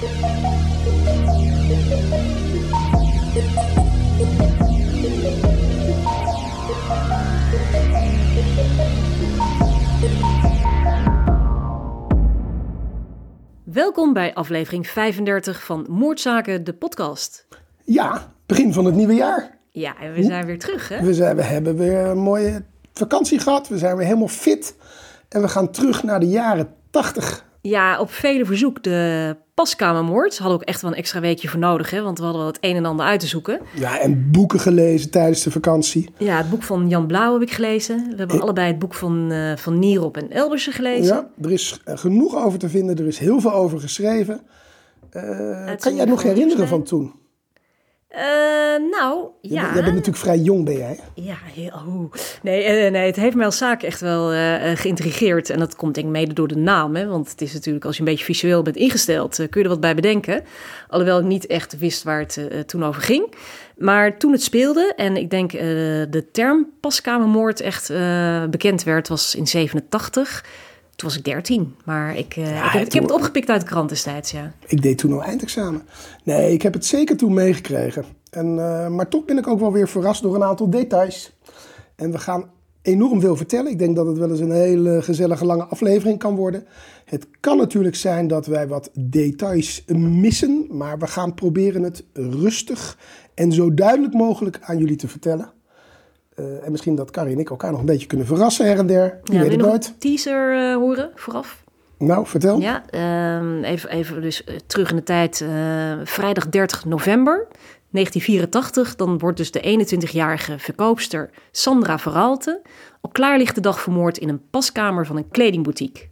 Welkom bij aflevering 35 van Moordzaken, de podcast. Ja, begin van het nieuwe jaar. Ja, en we zijn weer terug, hè? We, zijn, we hebben weer een mooie vakantie gehad. We zijn weer helemaal fit. En we gaan terug naar de jaren 80. Ja, op vele verzoek. De paskamermoord hadden ook echt wel een extra weekje voor nodig, hè? Want we hadden wel het een en ander uit te zoeken. Ja, en boeken gelezen tijdens de vakantie. Ja, het boek van Jan Blauw heb ik gelezen. We hebben allebei het boek van, eh van Nierop en Elbersen gelezen. Ja, er is genoeg over te vinden. Er is heel veel over geschreven. Eh, kan jij nog herinneren van toen? Eh, nou, ja. Jij bent natuurlijk vrij jong, ben jij? Ja, heel, oeh. Nee, eh, nee, het heeft mij als zaak echt wel eh, geïntrigeerd. En dat komt denk ik mede door de naam. Hè? Want het is natuurlijk, als je een beetje visueel bent ingesteld, kun je er wat bij bedenken. Alhoewel ik niet echt wist waar het toen over ging. Maar toen het speelde, en ik denk de term paskamermoord echt bekend werd, was in 87. Toen was ik 13. Maar ik, eh, ik, heb, ik heb toen- het opgepikt uit de krant destijds, ja. Ik deed toen al eindexamen. Nee, ik heb het zeker toen meegekregen. En, eh, maar toch ben ik ook wel weer verrast door een aantal details. En we gaan enorm veel vertellen. Ik denk dat het wel eens een hele gezellige lange aflevering kan worden. Het kan natuurlijk zijn dat wij wat details missen. Maar we gaan proberen het rustig en zo duidelijk mogelijk aan jullie te vertellen. Eh, en misschien dat Carrie en ik elkaar nog een beetje kunnen verrassen her en der. Ja weet het nooit. een teaser eh, horen vooraf? Nou, vertel. Ja, ehm, even, even dus eh, terug in de tijd. vrijdag 30 november 1984. Dan wordt dus de 21-jarige verkoopster Sandra Verhalte... op klaarlichte dag vermoord in een paskamer van een kledingboutique.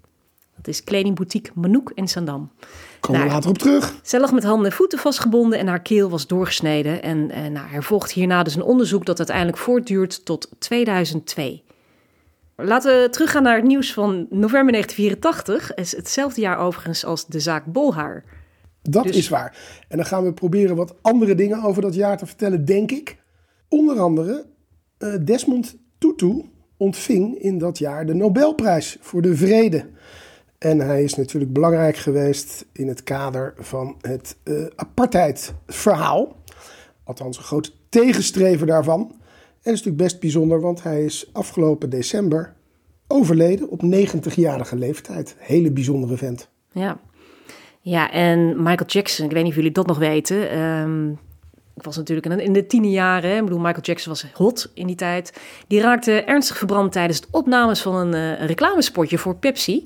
Dat is kledingboutique Manouk in Zandam. Komen we Nou, later op terug. Zij lag met handen en voeten vastgebonden en haar keel was doorgesneden. En eh, nou, er volgt hierna dus een onderzoek dat uiteindelijk voortduurt tot 2002. Laten we teruggaan naar het nieuws van november 1984. Het is hetzelfde jaar overigens als de zaak Bolhaar. Dat Dus- is waar. En dan gaan we proberen wat andere dingen over dat jaar te vertellen, denk ik. Onder andere, eh, Desmond Tutu ontving in dat jaar de Nobelprijs voor de Vrede. En hij is natuurlijk belangrijk geweest in het kader van het eh apartheidverhaal. Althans, een grote tegenstrever daarvan. En dat is natuurlijk best bijzonder, want hij is afgelopen december overleden op 90-jarige leeftijd. Hele bijzondere vent. Ja. ja, en Michael Jackson, ik weet niet of jullie dat nog weten. ehm, ik was natuurlijk in, de tiende jaren. Ik bedoel, Michael Jackson was hot in die tijd. Die raakte ernstig verbrand tijdens het opnames van een, eh, een reclamespotje voor Pepsi.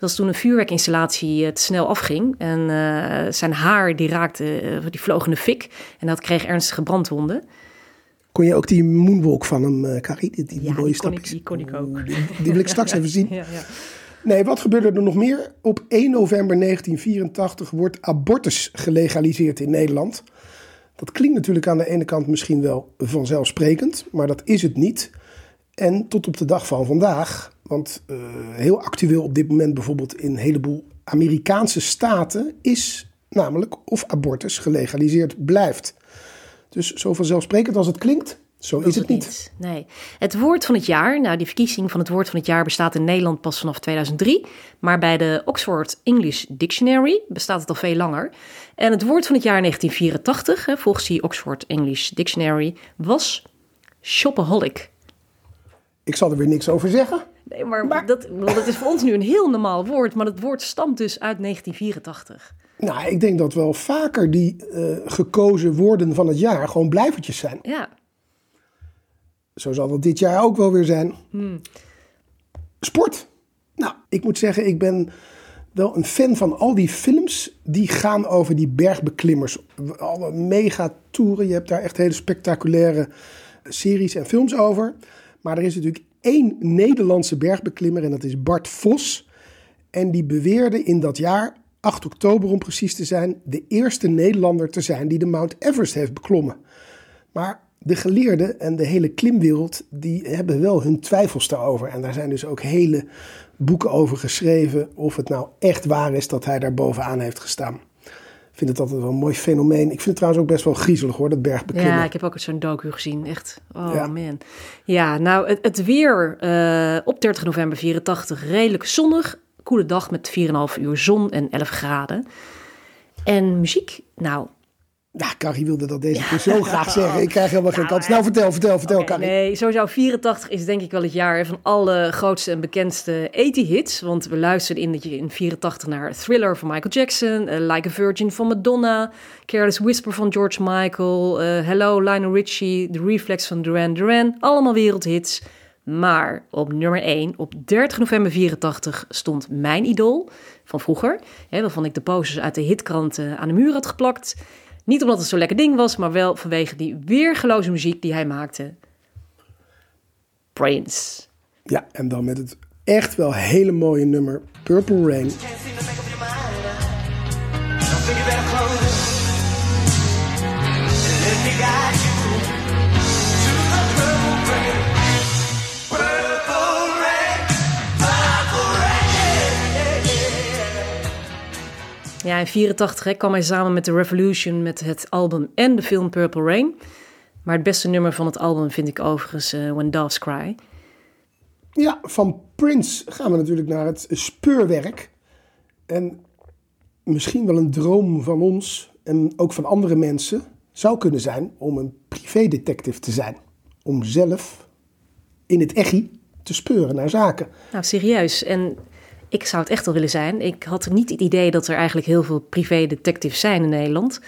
Dat was toen een vuurwerkinstallatie eh, te snel afging. En eh, zijn haar die raakte, eh, die vloog in de fik. En dat kreeg ernstige brandwonden. Kon je ook die moonwalk van hem, eh Carrie? Die, die, Ja, mooie die kon ik- stapjes? die kon ik ook. Die, die wil ik straks even zien. Ja, ja. Nee, wat gebeurde er nog meer? Op 1 november 1984 wordt abortus gelegaliseerd in Nederland. Dat klinkt natuurlijk aan de ene kant misschien wel vanzelfsprekend, maar dat is het niet. En tot op de dag van vandaag, want eh, heel actueel op dit moment bijvoorbeeld in een heleboel Amerikaanse staten, is namelijk of abortus gelegaliseerd blijft. Dus zo vanzelfsprekend als het klinkt, zo is het niet. Nee. Het woord van het jaar, nou die verkiezing van het woord van het jaar bestaat in Nederland pas vanaf 2003. Maar bij de Oxford English Dictionary bestaat het al veel langer. En het woord van het jaar 1984, hè, volgens die Oxford English Dictionary, was shopaholic. Ik zal er weer niks over zeggen. Nee, maar, Maar- Dat, dat is voor ons nu een heel normaal woord, maar het woord stamt dus uit 1984. Nou, ik denk dat wel vaker die eh, gekozen woorden van het jaar gewoon blijvertjes zijn. Ja, Zo zal het dit jaar ook wel weer zijn. Sport. Nou, ik moet zeggen, ik ben wel een fan van al die films die gaan over die bergbeklimmers. Alle megatoeren. Je hebt daar echt hele spectaculaire series en films over. Maar er is natuurlijk één Nederlandse bergbeklimmer en dat is Bart Vos. En die beweerde in dat jaar, 8 oktober om precies te zijn, de eerste Nederlander te zijn die de Mount Everest heeft beklommen. Maar de geleerden en de hele klimwereld, die hebben wel hun twijfels daarover. En daar zijn dus ook hele boeken over geschreven of het nou echt waar is dat hij daar bovenaan heeft gestaan. Ik vind het altijd wel een mooi fenomeen. Ik vind het trouwens ook best wel griezelig hoor, dat bergbeklimmen. Ja, ik heb ook zo'n docu gezien. Echt. Oh Ja. man. Ja, nou, het, het weer eh, op 30 november 84 redelijk zonnig. Koele dag met 4,5 uur zon en 11 graden. En muziek, nou, ja, Carrie wilde dat deze keer zo graag zeggen. Ik krijg helemaal geen kans. Nou, vertel, vertel, vertel, okay, Carrie. Nee, sowieso 84 is denk ik wel het jaar van alle grootste en bekendste 80-hits. Want we luisterden in, in 84 naar Thriller van Michael Jackson, uh, Like a Virgin van Madonna, Careless Whisper van George Michael, uh, Hello, Lionel Richie, The Reflex van Duran Duran. Allemaal wereldhits. Maar op nummer 1, op 30 november 84, stond mijn idool van vroeger. Hè, waarvan ik de posters uit de hitkranten aan de muur had geplakt. Niet omdat het zo'n lekker ding was, maar wel vanwege die weergeloze muziek die hij maakte. Prince. Ja, en dan met het echt wel hele mooie nummer Purple Rain. Ja, in 84 kwam hij samen met The Revolution met het album en de film Purple Rain. Maar het beste nummer van het album vind ik overigens uh, When Doves Cry. Ja, van Prince gaan we natuurlijk naar het speurwerk. En misschien wel een droom van ons en ook van andere mensen zou kunnen zijn om een privédetective te zijn. Om zelf in het echi te speuren naar zaken. Nou, serieus. En ik zou het echt wel willen zijn. Ik had niet het idee dat er eigenlijk heel veel privé-detectives zijn in Nederland.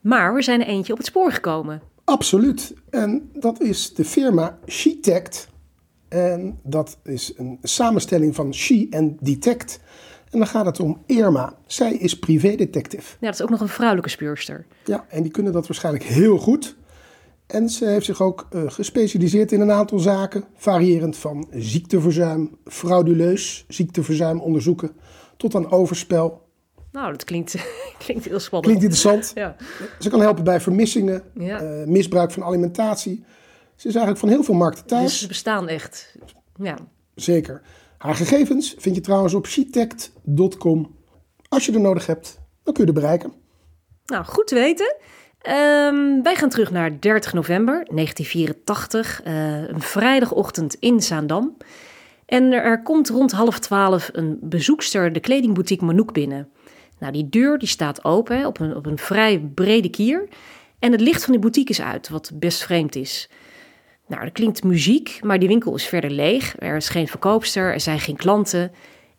Maar we zijn er eentje op het spoor gekomen. Absoluut. En dat is de firma SheTect. En dat is een samenstelling van She en Detect. En dan gaat het om Irma. Zij is privédetective. Ja, dat is ook nog een vrouwelijke speurster. Ja, en die kunnen dat waarschijnlijk heel goed. En ze heeft zich ook uh, gespecialiseerd in een aantal zaken, variërend van ziekteverzuim, frauduleus ziekteverzuim onderzoeken, tot aan overspel. Nou, dat klinkt, klinkt heel spannend. Klinkt interessant. Ja. Ze kan helpen bij vermissingen, ja. uh, misbruik van alimentatie. Ze is eigenlijk van heel veel markten thuis. Dus ze bestaan echt. Ja. Zeker. Haar gegevens vind je trouwens op shitect.com. Als je er nodig hebt, dan kun je er bereiken. Nou, goed te weten. Um, wij gaan terug naar 30 november 1984, uh, eh, een vrijdagochtend in Zaandam. En er, komt rond half twaalf een bezoekster de kledingboutique Manouk binnen. Nou, die deur die staat open op een, op een vrij brede kier. En het licht van die boutique is uit, wat best vreemd is. Nou, er klinkt muziek, maar die winkel is verder leeg. Er is geen verkoopster, er zijn geen klanten.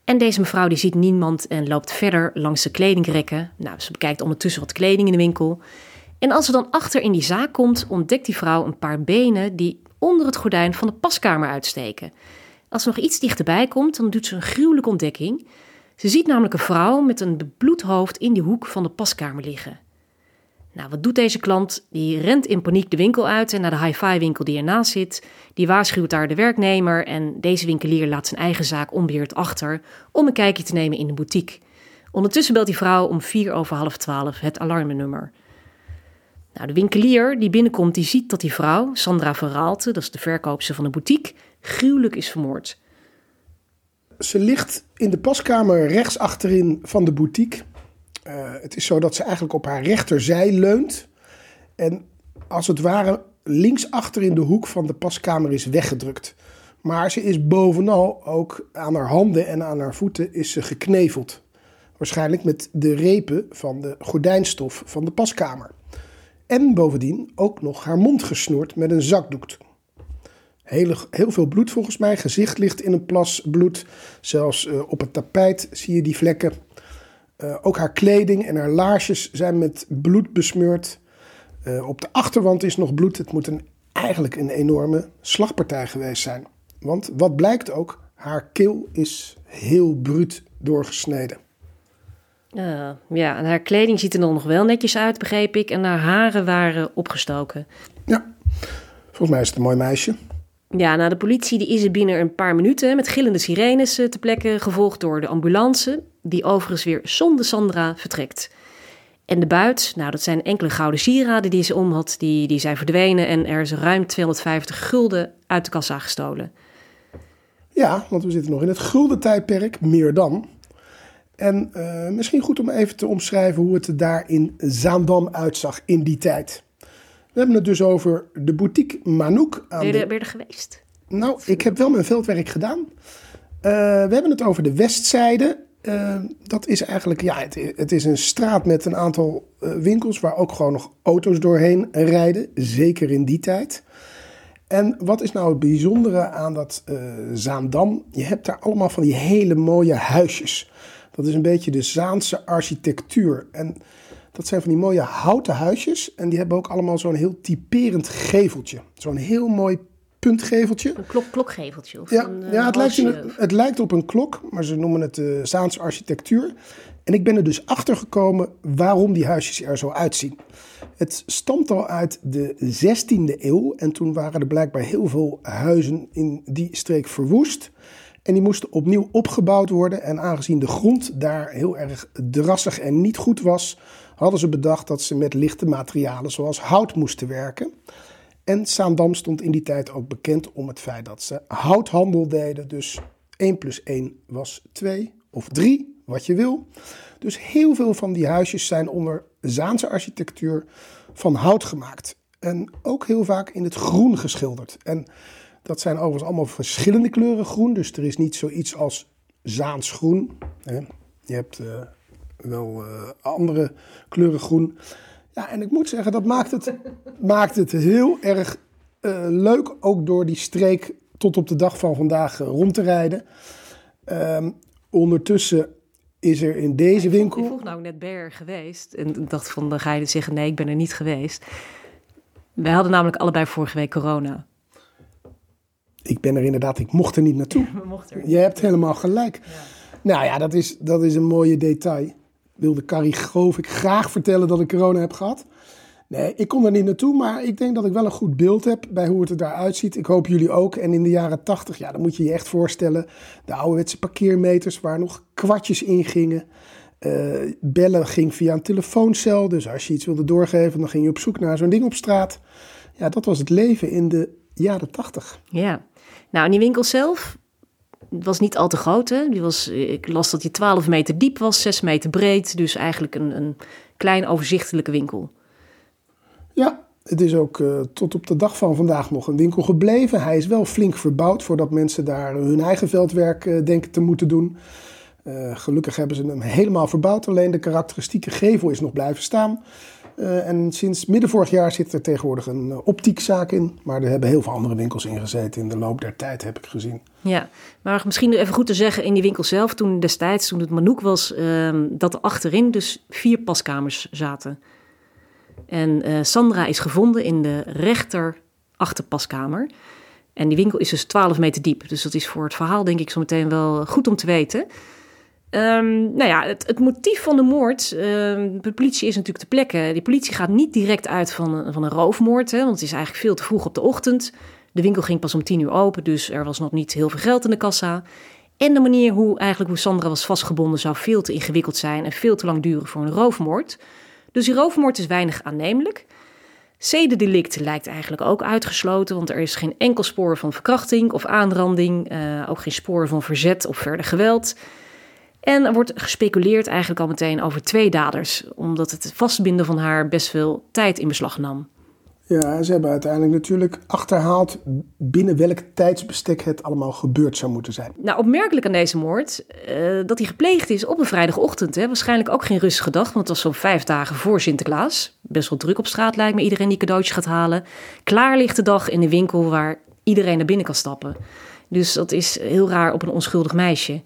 En deze mevrouw die ziet niemand en loopt verder langs de kledingrekken. Nou, ze bekijkt ondertussen wat kleding in de winkel. En als ze dan achter in die zaak komt, ontdekt die vrouw een paar benen die onder het gordijn van de paskamer uitsteken. Als ze nog iets dichterbij komt, dan doet ze een gruwelijke ontdekking. Ze ziet namelijk een vrouw met een bebloed hoofd in die hoek van de paskamer liggen. Nou, wat doet deze klant? Die rent in paniek de winkel uit en naar de hi-fi winkel die ernaast zit. Die waarschuwt daar de werknemer en deze winkelier laat zijn eigen zaak onbeheerd achter om een kijkje te nemen in de boutique. Ondertussen belt die vrouw om vier over half twaalf het alarmnummer. Nou, de winkelier die binnenkomt, die ziet dat die vrouw, Sandra van Raalte, dat is de verkoopster van de boutique, gruwelijk is vermoord. Ze ligt in de paskamer rechts achterin van de boutique. Uh, het is zo dat ze eigenlijk op haar rechterzij leunt. En als het ware links achter in de hoek van de paskamer is weggedrukt. Maar ze is bovenal ook aan haar handen en aan haar voeten is ze gekneveld. Waarschijnlijk met de repen van de gordijnstof van de paskamer. En bovendien ook nog haar mond gesnoerd met een zakdoek. Heel, heel veel bloed volgens mij. Gezicht ligt in een plas bloed. Zelfs uh, op het tapijt zie je die vlekken. Uh, ook haar kleding en haar laarsjes zijn met bloed besmeurd. Uh, op de achterwand is nog bloed. Het moet een, eigenlijk een enorme slagpartij geweest zijn. Want wat blijkt ook, haar keel is heel bruut doorgesneden. Uh, ja, en haar kleding ziet er dan nog wel netjes uit, begreep ik. En haar haren waren opgestoken. Ja, volgens mij is het een mooi meisje. Ja, nou, de politie die is er binnen een paar minuten met gillende sirenes uh, te plekken, gevolgd door de ambulance, die overigens weer zonder Sandra vertrekt. En de buit, nou, dat zijn enkele gouden sieraden die ze om had, die, die zijn verdwenen en er is ruim 250 gulden uit de kassa gestolen. Ja, want we zitten nog in het gulden tijdperk, meer dan. En uh, misschien goed om even te omschrijven hoe het er daar in Zaandam uitzag in die tijd. We hebben het dus over de boutique Manouk. Aan ben, je er, geweest? Nou, ik heb wel mijn veldwerk gedaan. Uh, we hebben het over de westzijde. Uh, dat is eigenlijk, ja, het, het, is een straat met een aantal winkels waar ook gewoon nog auto's doorheen rijden. Zeker in die tijd. En wat is nou het bijzondere aan dat Zaandam? Je hebt daar allemaal van die hele mooie huisjes. Dat is een beetje de Zaanse architectuur. En dat zijn van die mooie houten huisjes. En die hebben ook allemaal zo'n heel typerend geveltje. Zo'n heel mooi puntgeveltje. Een klok, klokgeveltje? Of ja, een, uh, ja het, lijkt, het lijkt op een klok, maar ze noemen het uh, Zaanse architectuur. En ik ben er dus achter gekomen waarom die huisjes er zo uitzien. Het stamt al uit de 16e eeuw en toen waren er blijkbaar heel veel huizen in die streek verwoest. En die moesten opnieuw opgebouwd worden. En aangezien de grond daar heel erg drassig en niet goed was, hadden ze bedacht dat ze met lichte materialen zoals hout moesten werken. En Zaandam stond in die tijd ook bekend om het feit dat ze houthandel deden. Dus 1 plus 1 was 2 of 3, wat je wil. Dus heel veel van die huisjes zijn onder Zaanse architectuur van hout gemaakt. En ook heel vaak in het groen geschilderd. En dat zijn overigens allemaal verschillende kleuren groen. Dus er is niet zoiets als Zaans groen. Je hebt uh, wel uh, andere kleuren groen. Ja, en ik moet zeggen, dat maakt het, maakt het heel erg uh, leuk. Ook door die streek tot op de dag van vandaag rond te rijden. Um, ondertussen is er in deze winkel. Ik vroeg nou net Ber geweest. En ik dacht van, dan ga je zeggen, nee, ik ben er niet geweest. Wij hadden namelijk allebei vorige week corona. Ik ben er inderdaad, ik mocht er niet naartoe. We mochten er Je hebt helemaal gelijk. Ja. Nou ja, dat is, dat is een mooie detail. Wilde Carrie geloof ik graag vertellen dat ik corona heb gehad. Nee, ik kon er niet naartoe, maar ik denk dat ik wel een goed beeld heb bij hoe het er daaruit ziet. Ik hoop jullie ook. En in de jaren tachtig, ja, dan moet je je echt voorstellen. De ouderwetse parkeermeters waar nog kwartjes in gingen. Uh, bellen ging via een telefooncel. Dus als je iets wilde doorgeven, dan ging je op zoek naar zo'n ding op straat. Ja, dat was het leven in de jaren tachtig. Ja, nou, die winkel zelf was niet al te groot. Hè? Die was, ik las dat die 12 meter diep was, 6 meter breed. Dus eigenlijk een, een klein overzichtelijke winkel. Ja, het is ook uh, tot op de dag van vandaag nog een winkel gebleven. Hij is wel flink verbouwd voordat mensen daar hun eigen veldwerk uh, denken te moeten doen. Uh, gelukkig hebben ze hem helemaal verbouwd. Alleen de karakteristieke gevel is nog blijven staan. Uh, en sinds midden vorig jaar zit er tegenwoordig een uh, optiekzaak in. Maar er hebben heel veel andere winkels in gezeten in de loop der tijd, heb ik gezien. Ja, maar misschien even goed te zeggen in die winkel zelf, toen destijds, toen het Manouk was, uh, dat er achterin dus vier paskamers zaten. En uh, Sandra is gevonden in de rechter achterpaskamer. En die winkel is dus 12 meter diep. Dus dat is voor het verhaal denk ik zo meteen wel goed om te weten. Um, nou ja, het, het, motief van de moord. Um, de politie is natuurlijk te plekke. Die politie gaat niet direct uit van, van een roofmoord. Hè, want het is eigenlijk veel te vroeg op de ochtend. De winkel ging pas om tien uur open. Dus er was nog niet heel veel geld in de kassa. En de manier hoe, eigenlijk hoe Sandra was vastgebonden zou veel te ingewikkeld zijn. En veel te lang duren voor een roofmoord. Dus die roofmoord is weinig aannemelijk. Zedendelict lijkt eigenlijk ook uitgesloten, want er is geen enkel spoor van verkrachting of aanranding, uh, ook geen spoor van verzet of verder geweld. En er wordt gespeculeerd eigenlijk al meteen over twee daders, omdat het vastbinden van haar best veel tijd in beslag nam. Ja, ze hebben uiteindelijk natuurlijk achterhaald binnen welk tijdsbestek het allemaal gebeurd zou moeten zijn. Nou, opmerkelijk aan deze moord uh, dat hij gepleegd is op een vrijdagochtend. Hè. Waarschijnlijk ook geen rustige dag, want het was zo'n vijf dagen voor Sinterklaas. Best wel druk op straat lijkt me, iedereen die cadeautjes gaat halen. Klaar ligt de dag in de winkel waar iedereen naar binnen kan stappen. Dus dat is heel raar op een onschuldig meisje.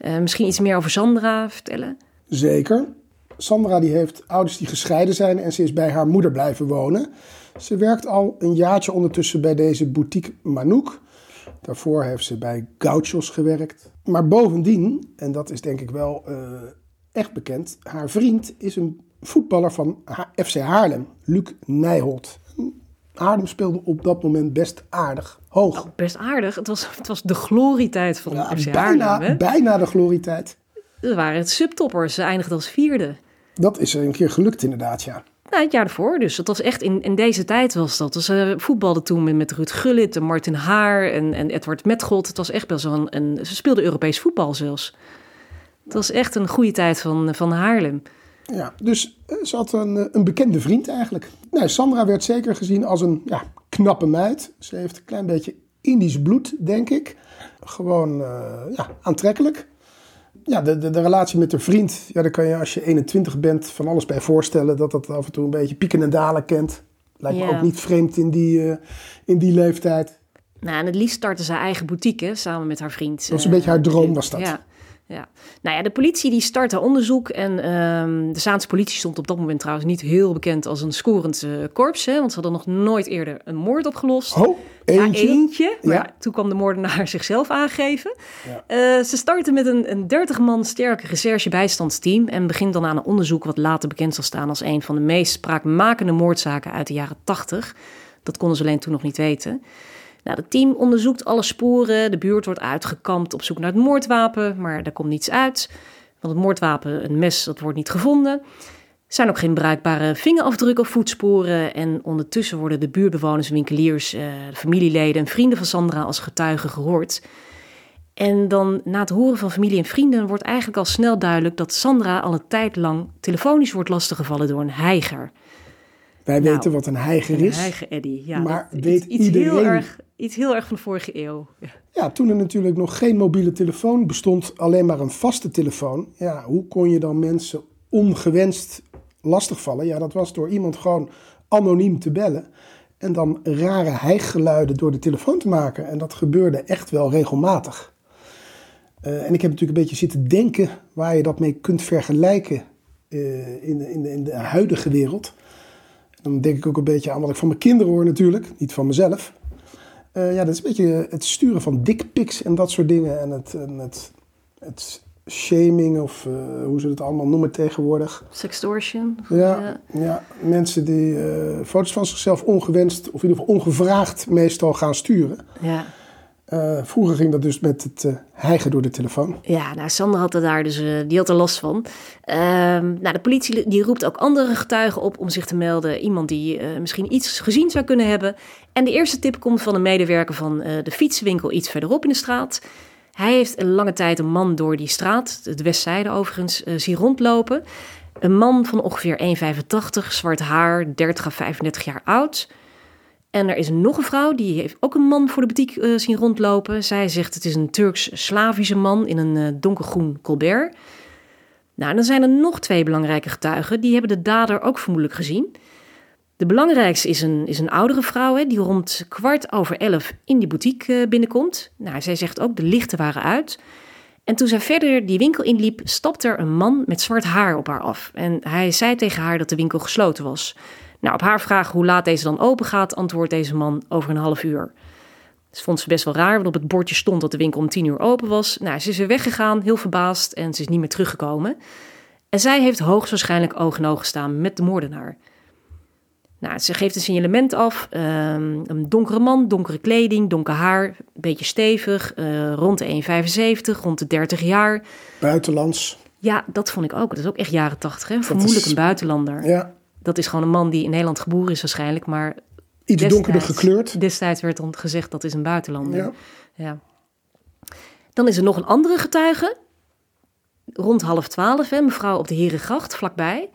Uh, misschien iets meer over Sandra vertellen? Zeker. Sandra die heeft ouders die gescheiden zijn en ze is bij haar moeder blijven wonen. Ze werkt al een jaartje ondertussen bij deze boutique Manouk. Daarvoor heeft ze bij Gauchos gewerkt. Maar bovendien, en dat is denk ik wel uh, echt bekend, haar vriend is een voetballer van FC Haarlem, Luc Nijholt. Haarlem speelde op dat moment best aardig hoog. Nou, best aardig. Het was, het was de glorietijd van ja, FC bijna, Haarlem. Hè? Bijna de glorietijd. Ze waren het subtoppers. Ze eindigden als vierde. Dat is er een keer gelukt inderdaad, ja. Nou, het jaar ervoor. Dus dat was echt in, in deze tijd was dat. Dus uh, voetbalden toen met, met Ruud Gullit en Martin Haar en, en Edward Metgold. Het was echt best wel een, een... Ze speelden Europees voetbal zelfs. Het was echt een goede tijd van, van Haarlem. Ja, dus ze had een, een bekende vriend eigenlijk. Nou, Sandra werd zeker gezien als een ja, knappe meid. Ze heeft een klein beetje Indisch bloed, denk ik. Gewoon uh, ja, aantrekkelijk. ja, de, de, de, relatie met de vriend. Ja, daar kan je als je 21 bent van alles bij voorstellen. Dat dat af en toe een beetje pieken en dalen kent. Lijkt me ook niet vreemd in die, uh, in die leeftijd. Nou, en het liefst startte ze eigen boutique samen met haar vriend. Dat was een beetje haar droom, was dat. Ja. Ja. Nou ja, de politie die startte onderzoek. En um, de Zaanse politie stond op dat moment trouwens niet heel bekend als een scorend uh, korps. Hè, want ze hadden nog nooit eerder een moord opgelost. Oh, eentje? Ja, eentje. Maar ja. toen kwam de moordenaar zichzelf aangeven. Uh, ze starten met een, een 30 man sterke recherche-bijstandsteam. En begint dan aan een onderzoek wat later bekend zal staan als een van de meest spraakmakende moordzaken uit de jaren 80. Dat konden ze alleen toen nog niet weten. Nou, het team onderzoekt alle sporen. De buurt wordt uitgekampt op zoek naar het moordwapen, maar daar komt niets uit. Want het moordwapen, een mes, dat wordt niet gevonden. Er zijn ook geen bruikbare vingerafdrukken of voetsporen. En ondertussen worden de buurtbewoners, winkeliers, eh, familieleden en vrienden van Sandra als getuigen gehoord. En dan na het horen van familie en vrienden wordt eigenlijk al snel duidelijk dat Sandra al een tijd lang telefonisch wordt lastiggevallen door een heiger. Wij nou, weten wat een heiger is. Een heiger, Eddie. Ja, maar weet iets, iedereen... Heel erg, iets heel erg van de vorige eeuw. Ja. toen er natuurlijk nog geen mobiele telefoon bestond, alleen maar een vaste telefoon. Ja, hoe kon je dan mensen ongewenst lastigvallen? Ja, dat was door iemand gewoon anoniem te bellen. En dan rare hijggeluiden door de telefoon te maken. En dat gebeurde echt wel regelmatig. Uh, en ik heb natuurlijk een beetje zitten denken waar je dat mee kunt vergelijken uh, in, in, in de huidige wereld. Dan denk ik ook een beetje aan wat ik van mijn kinderen hoor natuurlijk, niet van mezelf. Uh, ja, dat is een beetje het sturen van dickpics en dat soort dingen. En het, en het, het shaming of uh, hoe ze het allemaal noemen tegenwoordig. Sextortion. Ja, ja. ja mensen die uh, foto's van zichzelf ongewenst of in ieder geval ongevraagd meestal gaan sturen. Ja. Uh, vroeger ging dat dus met het uh, hijgen door de telefoon. Ja, nou, Sander had er daar dus uh, die had er last van. Ehm, nou, de politie die roept ook andere getuigen op om zich te melden. Iemand die misschien iets gezien zou kunnen hebben. En de eerste tip komt van een medewerker van de fietswinkel iets verderop in de straat. Hij heeft een lange tijd een man door die straat, de westzijde overigens, zien rondlopen. Een man van ongeveer 1,85, zwart haar, 30 à 35 jaar oud. En er is nog een vrouw, die heeft ook een man voor de boutique uh, zien rondlopen. Zij zegt het is een Turks-Slavische man in een uh, donkergroen colbert. Nou, dan zijn er nog twee belangrijke getuigen. Die hebben de dader ook vermoedelijk gezien. De belangrijkste is een, is een oudere vrouw hè, die rond kwart over elf in die boutique uh, binnenkomt. Nou, zij zegt ook de lichten waren uit. En toen zij verder die winkel inliep, stapte er een man met zwart haar op haar af. En hij zei tegen haar dat de winkel gesloten was. Nou, op haar vraag hoe laat deze dan open gaat, antwoordt deze man over een half uur. Dat vond ze best wel raar, want op het bordje stond dat de winkel om tien uur open was. Nou, ze is weer weggegaan, heel verbaasd, en ze is niet meer teruggekomen. En zij heeft hoogstwaarschijnlijk oog in oog gestaan met de moordenaar. Nou, ze geeft een signalement af. Um, een donkere man, donkere kleding, donker haar, een beetje stevig, uh, rond de 1,75, rond de 30 jaar. Buitenlands. Ja, dat vond ik ook. Dat is ook echt jaren 80, hè? Vermoedelijk is... een buitenlander. Ja, dat is gewoon een man die in Nederland geboren is waarschijnlijk, maar... Iets donkerder gekleurd. Destijds werd dan gezegd dat is een buitenlander. Ja. ja. Dan is er nog een andere getuige, rond half twaalf, hè, mevrouw op de Herengracht, vlakbij.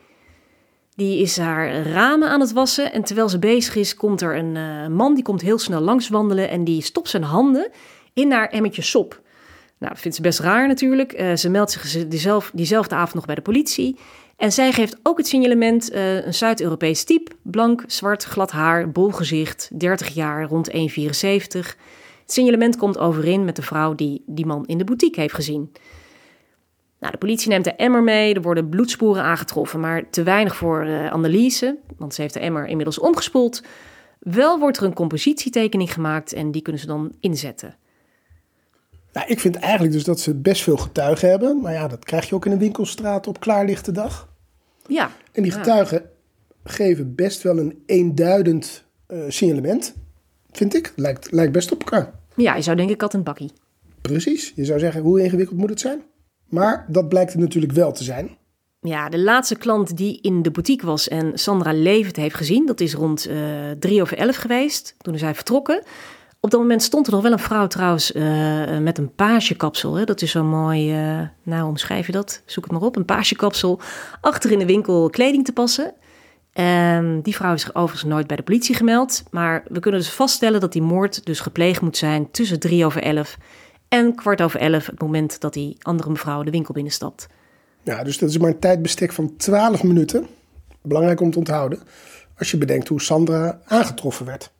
Die is haar ramen aan het wassen en terwijl ze bezig is, komt er een uh, man, die komt heel snel langs wandelen en die stopt zijn handen in haar emmertje sop. Nou, dat vindt ze best raar natuurlijk. Uh, ze meldt zich diezelfde, diezelfde avond nog bij de politie. En zij geeft ook het signalement uh, een Zuid-Europees type. Blank, zwart, glad haar, bol gezicht, 30 jaar, rond 1,74. Het signalement komt overeen met de vrouw die die man in de boutique heeft gezien. Nou, de politie neemt de emmer mee, er worden bloedsporen aangetroffen, maar te weinig voor uh, analyse, want ze heeft de emmer inmiddels omgespoeld. Wel wordt er een compositietekening gemaakt en die kunnen ze dan inzetten. Nou, ik vind eigenlijk dus dat ze best veel getuigen hebben. Maar ja, dat krijg je ook in een winkelstraat op klaarlichte dag. Ja. En die getuigen geven best wel een eenduidend uh, signalement, vind ik. Lijkt, lijkt best op elkaar. Ja, je zou denken kat en bakkie. Precies. Je zou zeggen, hoe ingewikkeld moet het zijn? Maar dat blijkt het natuurlijk wel te zijn. Ja, de laatste klant die in de boutique was en Sandra levend heeft gezien, dat is rond uh, drie over elf geweest. Toen is hij vertrokken. Op dat moment stond er nog wel een vrouw trouwens uh, met een pagekapsel. Hè? Dat is zo mooi, uh, nou omschrijf je dat? Zoek het maar op. Een pagekapsel achter in de winkel kleding te passen. Um, die vrouw is overigens nooit bij de politie gemeld. Maar we kunnen dus vaststellen dat die moord dus gepleegd moet zijn tussen drie over elf En kwart over elf, het moment dat die andere mevrouw de winkel binnenstapt. Ja, dus dat is maar een tijdbestek van 12 minuten. Belangrijk om te onthouden. Als je bedenkt hoe Sandra aangetroffen werd.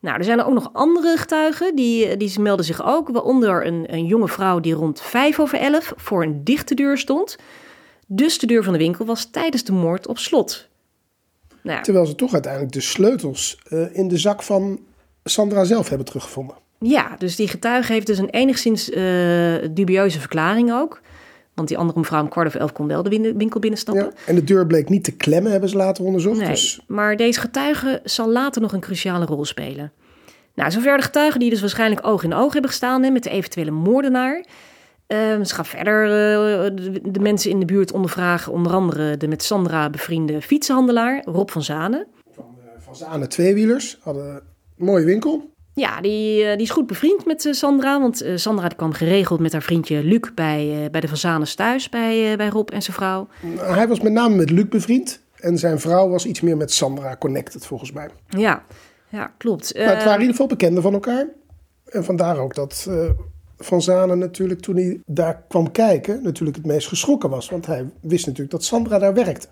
Nou, er zijn er ook nog andere getuigen, die, die melden zich ook. Waaronder een, een jonge vrouw die rond vijf over elf voor een dichte deur stond. Dus de deur van de winkel was tijdens de moord op slot. Nou, Terwijl ze toch uiteindelijk de sleutels uh, in de zak van Sandra zelf hebben teruggevonden. Ja, dus die getuige heeft dus een enigszins uh, dubieuze verklaring ook. Want die andere mevrouw om kwart over elf kon wel de winkel binnenstappen. Ja, en de deur bleek niet te klemmen, hebben ze later onderzocht. Nee, dus... maar deze getuige zal later nog een cruciale rol spelen. Nou, zover de getuigen die dus waarschijnlijk oog in oog hebben gestaan met de eventuele moordenaar. Uh, ze gaan verder uh, de, mensen in de buurt ondervragen. Onder andere de met Sandra bevriende fietsenhandelaar Rob van Zanen. Van, uh, van Zanen Tweewielers. Hadden een mooie winkel. Ja, die, die is goed bevriend met Sandra. Want Sandra kwam geregeld met haar vriendje Luc bij, bij de Van Zanens thuis. Bij, bij Rob en zijn vrouw. Nou, hij was met name met Luc bevriend. En zijn vrouw was iets meer met Sandra connected volgens mij. Ja, ja klopt. Maar het waren in ieder geval bekenden van elkaar. En vandaar ook dat van Zanen natuurlijk toen hij daar kwam kijken, natuurlijk het meest geschrokken was. Want hij wist natuurlijk dat Sandra daar werkte.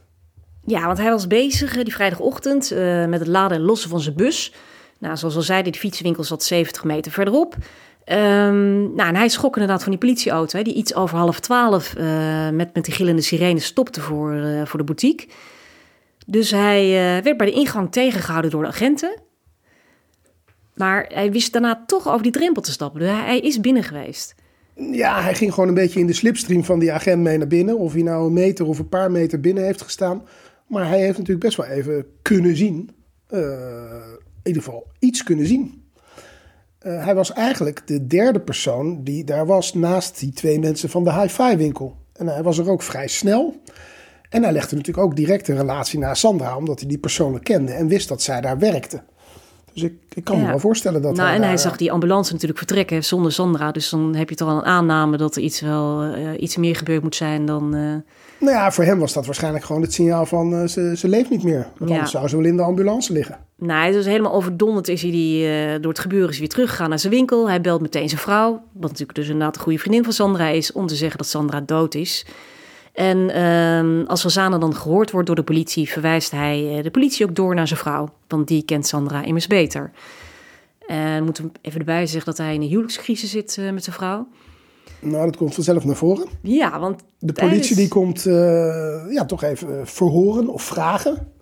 Ja, want hij was bezig die vrijdagochtend uh, met het laden en lossen van zijn bus. Nou, zoals al zeiden, die fietswinkel zat 70 meter verderop. Um, nou, en hij schrok inderdaad van die politieauto, hè, die iets over half twaalf uh, met, met die gillende sirene stopte voor, uh, voor de boutique. Dus hij werd bij de ingang tegengehouden door de agenten. Maar hij wist daarna toch over die drempel te stappen. Dus hij is binnen geweest. Ja, hij ging gewoon een beetje in de slipstream van die agent mee naar binnen. Of hij nou een meter of een paar meter binnen heeft gestaan. Maar hij heeft natuurlijk best wel even kunnen zien. Ieder geval iets kunnen zien. Uh, hij was eigenlijk de derde persoon die daar was naast die twee mensen van de hi-fi winkel. En hij was er ook vrij snel. En hij legde natuurlijk ook direct een relatie naar Sandra, omdat hij die persoonlijk kende en wist dat zij daar werkte. Dus ik, ik kan me wel voorstellen dat. Nou, en hij zag die ambulance natuurlijk vertrekken zonder Sandra. Dus dan heb je toch al een aanname dat er iets, wel, uh, iets meer gebeurd moet zijn dan. Uh... Nou ja, voor hem was dat waarschijnlijk gewoon het signaal van uh, ze, ze leeft niet meer. Want anders zou ze wel in de ambulance liggen. Nou, hij is dus helemaal overdonderd. Is hij die, door het gebeuren is weer teruggegaan naar zijn winkel. Hij belt meteen zijn vrouw, wat natuurlijk dus inderdaad een goede vriendin van Sandra is, om te zeggen dat Sandra dood is. En uh, als Rosana dan gehoord wordt door de politie, verwijst hij de politie ook door naar zijn vrouw. Want die kent Sandra immers beter. En moet hem even erbij zeggen dat hij in een huwelijkscrisis zit met zijn vrouw. Nou, dat komt vanzelf naar voren. Ja, want... De politie die komt uh, ja, toch even verhoren of vragen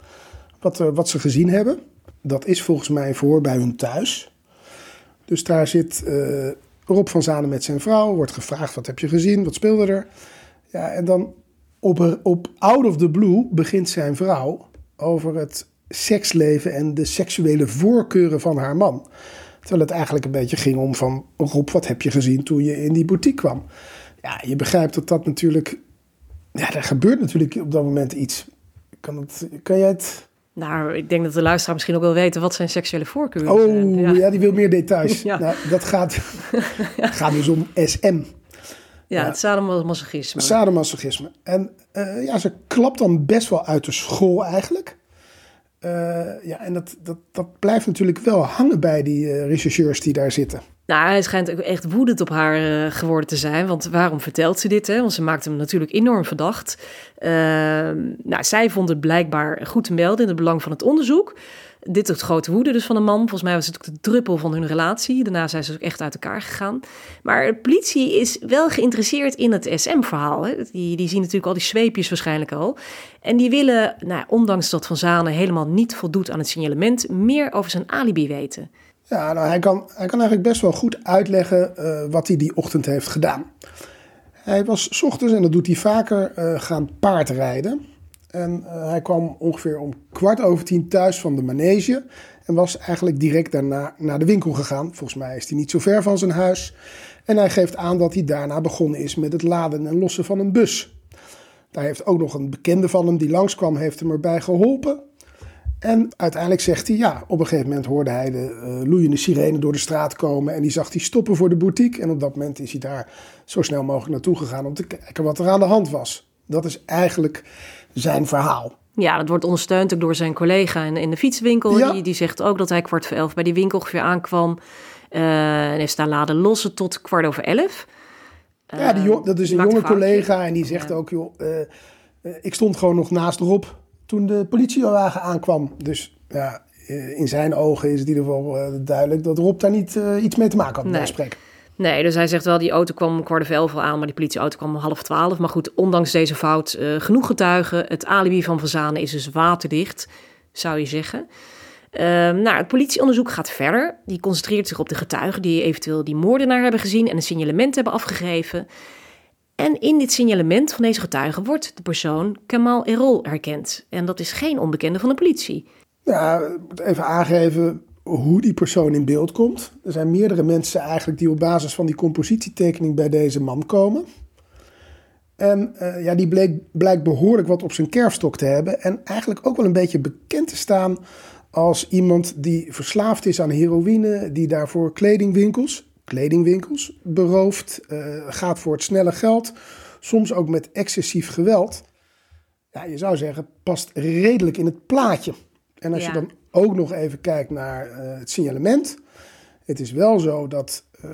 wat, uh, wat ze gezien hebben. Dat is volgens mij voor bij hun thuis. Dus daar zit Rob van Zanen met zijn vrouw. Wordt gevraagd, wat heb je gezien? Wat speelde er? Ja, en dan op, op out of the blue begint zijn vrouw over het seksleven en de seksuele voorkeuren van haar man. Terwijl het eigenlijk een beetje ging om van Rob, wat heb je gezien toen je in die boutique kwam? Ja, je begrijpt dat dat natuurlijk. Ja, er gebeurt natuurlijk op dat moment iets. Kan, het, kan jij het. Nou, ik denk dat de luisteraar misschien ook wel weten wat zijn seksuele voorkeuren oh, zijn. Ja. ja, die wil meer details. Ja. Nou, dat gaat, gaat dus om SM. Ja, ja. het sadomasochisme. Sadomasochisme. En uh, ja, ze klapt dan best wel uit de school eigenlijk. Uh, ja, en dat, dat, dat blijft natuurlijk wel hangen bij die uh, rechercheurs die daar zitten. Nou, hij schijnt ook echt woedend op haar uh, geworden te zijn. Want waarom vertelt ze dit? Hè? Want ze maakt hem natuurlijk enorm verdacht. nou, zij vond het blijkbaar goed te melden in het belang van het onderzoek dit het grote woede dus van de man. Volgens mij was het ook de druppel van hun relatie. Daarna zijn ze ook echt uit elkaar gegaan. Maar de politie is wel geïnteresseerd in het SM-verhaal. Die, die zien natuurlijk al die zweepjes waarschijnlijk al. En die willen, nou, ondanks dat Van Zanen helemaal niet voldoet aan het signalement... meer over zijn alibi weten. Ja, nou, hij, kan, hij kan eigenlijk best wel goed uitleggen uh, wat hij die ochtend heeft gedaan. Hij was s ochtends, en dat doet hij vaker, uh, gaan paardrijden... En uh, hij kwam ongeveer om kwart over tien thuis van de manege. En was eigenlijk direct daarna naar de winkel gegaan. Volgens mij is hij niet zo ver van zijn huis. En hij geeft aan dat hij daarna begonnen is met het laden en lossen van een bus. Daar heeft ook nog een bekende van hem die langskwam, heeft hem erbij geholpen. En uiteindelijk zegt hij, ja, op een gegeven moment hoorde hij de uh, loeiende sirene door de straat komen. En die zag hij stoppen voor de boutique. En op dat moment is hij daar zo snel mogelijk naartoe gegaan om te kijken wat er aan de hand was. Dat is eigenlijk zijn verhaal. Ja, dat wordt ondersteund ook door zijn collega in, in de fietswinkel. Die, die zegt ook dat hij kwart voor elf bij die winkel ongeveer aankwam. Uh, en heeft staan laden lossen tot kwart over elf. Ja, die jong, dat is een jonge collega en die zegt ook, joh, ik stond gewoon nog naast Rob toen de politiewagen aankwam. Dus ja, in zijn ogen is het in ieder geval duidelijk dat Rob daar niet iets mee te maken had met nee. spreken. Nee, dus hij zegt wel, die auto kwam om kwart elf aan, maar die politieauto kwam om half twaalf. Maar goed, ondanks deze fout, uh, genoeg getuigen. Het alibi van Van is dus waterdicht, zou je zeggen. Uh, nou, het politieonderzoek gaat verder. Die concentreert zich op de getuigen die eventueel die moordenaar hebben gezien en een signalement hebben afgegeven. En in dit signalement van deze getuigen wordt de persoon Kamal Erol herkend. En dat is geen onbekende van de politie. Ja, even aangeven, hoe die persoon in beeld komt. Er zijn meerdere mensen eigenlijk die op basis van die compositietekening bij deze man komen. En uh, ja, die blijkt behoorlijk wat op zijn kerfstok te hebben. En eigenlijk ook wel een beetje bekend te staan als iemand die verslaafd is aan heroïne, die daarvoor kledingwinkels, kledingwinkels berooft, uh, gaat voor het snelle geld, soms ook met excessief geweld. Ja, je zou zeggen, past redelijk in het plaatje. En als je dan ook nog even kijkt naar uh, het signalement. Het is wel zo dat uh,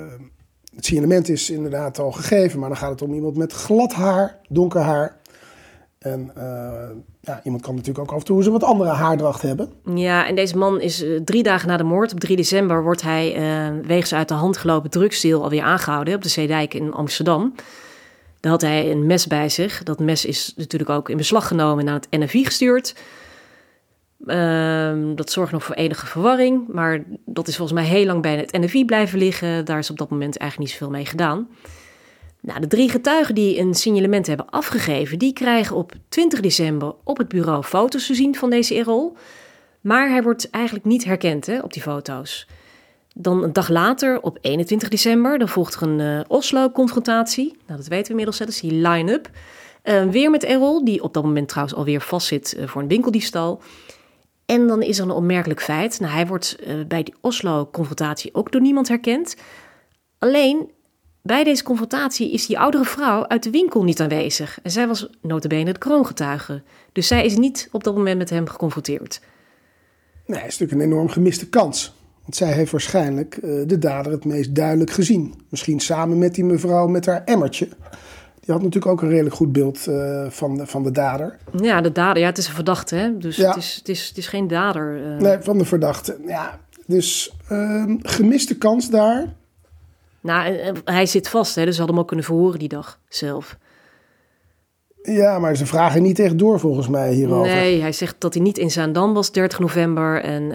het signalement is inderdaad al gegeven, maar dan gaat het om iemand met glad haar, donker haar. En uh, ja, iemand kan natuurlijk ook af en toe een wat andere haardracht hebben. Ja, en deze man is drie dagen na de moord, op 3 december, wordt hij wegens uit de hand gelopen drugsdeel alweer aangehouden op de Zeedijk in Amsterdam. Daar had hij een mes bij zich. Dat mes is natuurlijk ook in beslag genomen en naar het NFI gestuurd. Um, dat zorgt nog voor enige verwarring, maar dat is volgens mij heel lang bij het NFI blijven liggen. Daar is op dat moment eigenlijk niet zoveel mee gedaan. Nou, de drie getuigen die een signalement hebben afgegeven, die krijgen op 20 december op het bureau foto's te zien van deze Erol. Maar hij wordt eigenlijk niet herkend hè, op die foto's. Dan een dag later, op 21 december, dan volgt er een uh, Oslo-confrontatie. Nou, dat weten we inmiddels, dat is die line-up. Uh, weer met Errol, die op dat moment trouwens alweer vastzit uh, voor een winkeldiefstal. En dan is er een opmerkelijk feit. Nou, hij wordt uh, bij die Oslo-confrontatie ook door niemand herkend. Alleen bij deze confrontatie is die oudere vrouw uit de winkel niet aanwezig. En zij was notabene de kroongetuige. Dus zij is niet op dat moment met hem geconfronteerd. Nee, het is natuurlijk een enorm gemiste kans. Want zij heeft waarschijnlijk uh, de dader het meest duidelijk gezien. Misschien samen met die mevrouw met haar emmertje. Die had natuurlijk ook een redelijk goed beeld uh, van, de, van de dader. Ja, de dader. Ja, het is een verdachte, hè? Dus ja. het, is, het, is, het is geen dader. Uh... Nee, van de verdachte. Ja, dus uh, gemiste kans daar. Nou, hij zit vast, hè? Dus ze hadden hem ook kunnen verhoren die dag zelf. Ja, maar ze vragen niet echt door volgens mij hierover. Nee, hij zegt dat hij niet in Zaandam was 30 november. En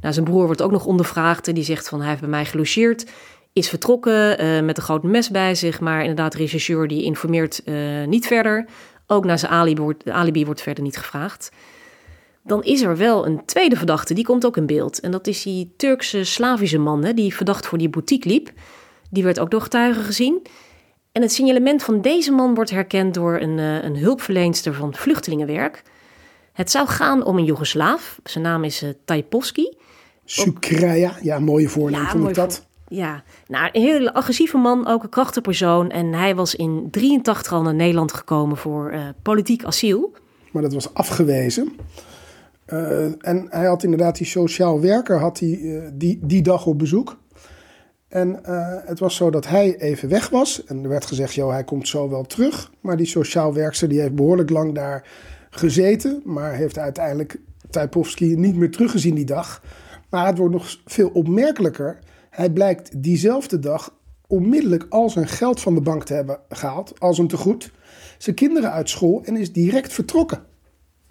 nou, zijn broer wordt ook nog ondervraagd. En die zegt van hij heeft bij mij gelogeerd is vertrokken uh, met een groot mes bij zich. Maar inderdaad, de rechercheur die informeert uh, niet verder. Ook naar zijn alibi wordt, alibi wordt verder niet gevraagd. Dan is er wel een tweede verdachte, die komt ook in beeld. En dat is die Turkse Slavische man, hè, die verdacht voor die boutique liep. Die werd ook door getuigen gezien. En het signalement van deze man wordt herkend door een, uh, een hulpverleenster van vluchtelingenwerk. Het zou gaan om een Joegoslaaf. Zijn naam is uh, Tajpovski. Sukraja, ja, mooie voornaam ja, vond ik dat. Ja, nou, een hele agressieve man, ook een krachtige persoon. En hij was in 83 al naar Nederland gekomen voor uh, politiek asiel. Maar dat was afgewezen. Uh, en hij had inderdaad die sociaal werker had die, uh, die, die dag op bezoek. En het was zo dat hij even weg was. En er werd gezegd, joh, hij komt zo wel terug. Maar die sociaal werkster die heeft behoorlijk lang daar gezeten. Maar heeft uiteindelijk Tajpovski niet meer teruggezien die dag. Maar het wordt nog veel opmerkelijker hij blijkt diezelfde dag onmiddellijk al zijn geld van de bank te hebben gehaald, als een tegoed, zijn kinderen uit school en is direct vertrokken.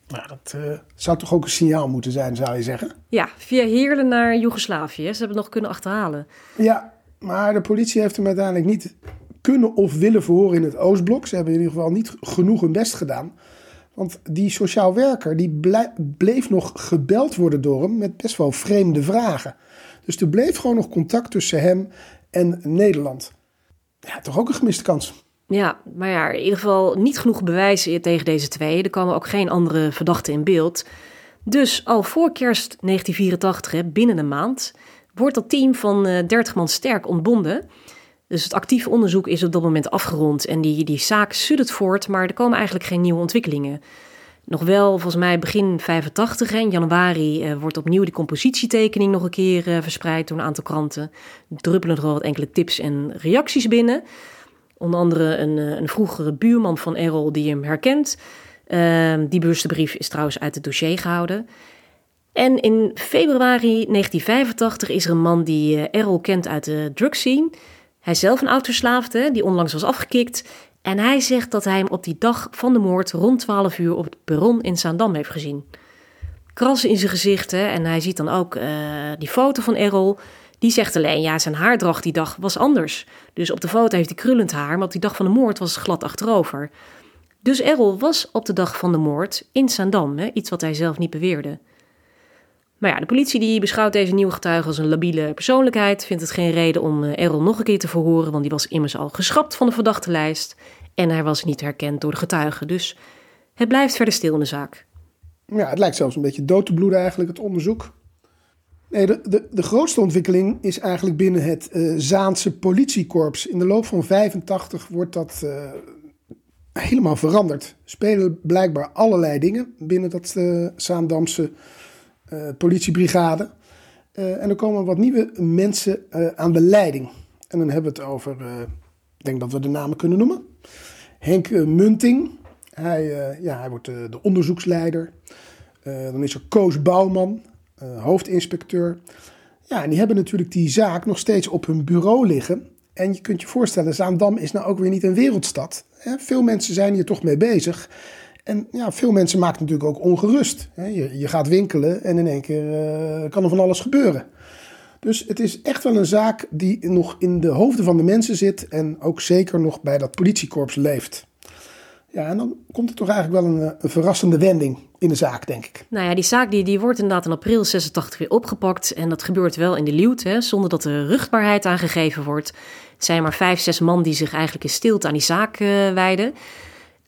Nou, dat uh, zou toch ook een signaal moeten zijn, zou je zeggen? Ja, via Heerlen naar Joegoslavië. Ze hebben het nog kunnen achterhalen. Ja, maar de politie heeft hem uiteindelijk niet kunnen of willen verhoren in het Oostblok. Ze hebben in ieder geval niet genoeg hun best gedaan. Want die sociaal werker die bleef nog gebeld worden door hem met best wel vreemde vragen. Dus er bleef gewoon nog contact tussen hem en Nederland. Ja, toch ook een gemiste kans. Ja, maar ja, in ieder geval niet genoeg bewijzen tegen deze twee. Er komen ook geen andere verdachten in beeld. Dus al voor kerst 1984, binnen een maand, wordt dat team van 30 eh, man sterk ontbonden. Dus het actieve onderzoek is op dat moment afgerond en die, die zaak suddert voort, maar er komen eigenlijk geen nieuwe ontwikkelingen. Nog wel, volgens mij begin 85, in januari, uh, wordt opnieuw die compositietekening nog een keer uh, verspreid door een aantal kranten. Druppelen er wel wat enkele tips en reacties binnen. Onder andere een, uh, een vroegere buurman van Errol die hem herkent. Ehm, die bewuste is trouwens uit het dossier gehouden. En in februari 1985 is er een man die Errol kent uit de drugscene. Hij zelf een oud-verslaafde die onlangs was afgekikt. En hij zegt dat hij hem op die dag van de moord rond 12 uur op het perron in Zaandam heeft gezien. Krassen in zijn gezicht hè, en hij ziet dan ook uh, die foto van Errol. Die zegt alleen, ja, zijn haardracht die dag was anders. Dus op de foto heeft hij krullend haar, maar op die dag van de moord was het glad achterover. Dus Errol was op de dag van de moord in Zaandam, iets wat hij zelf niet beweerde. Maar ja, de politie die beschouwt deze nieuwe getuige als een labiele persoonlijkheid, vindt het geen reden om eh, Errol nog een keer te verhoren, want die was immers al geschrapt van de verdachte lijst en hij was niet herkend door de getuigen. Dus het blijft verder stil in de zaak. Ja, het lijkt zelfs een beetje dood te bloeden eigenlijk, het onderzoek. Nee, de, de, de grootste ontwikkeling is eigenlijk binnen het uh, Zaanse politiekorps. In de loop van 85 wordt dat uh, helemaal veranderd. Spelen blijkbaar allerlei dingen binnen dat Zaandamse politiebrigade. en er komen wat nieuwe mensen aan de leiding. En dan hebben we het over, ik denk dat we de namen kunnen noemen. Henk Munting, hij, ja, hij wordt de, de onderzoeksleider. dan is er Koos Bouwman, hoofdinspecteur. Ja, en die hebben natuurlijk die zaak nog steeds op hun bureau liggen. En je kunt je voorstellen, Zaandam is nou ook weer niet een wereldstad. Veel mensen zijn hier toch mee bezig. En ja, veel mensen maken natuurlijk ook ongerust. Je, je, gaat winkelen en in één keer uh, kan er van alles gebeuren. Dus het is echt wel een zaak die nog in de hoofden van de mensen zit. En ook zeker nog bij dat politiekorps leeft. Ja, en dan komt er toch eigenlijk wel een, eh, een, verrassende wending in de zaak, denk ik. Nou ja, die zaak die, die wordt inderdaad in april 86 weer opgepakt. En dat gebeurt wel in de Lieuwt, hè, zonder dat er ruchtbaarheid aangegeven wordt. Het zijn maar vijf, zes man die zich eigenlijk in stilte aan die zaak uh, wijden.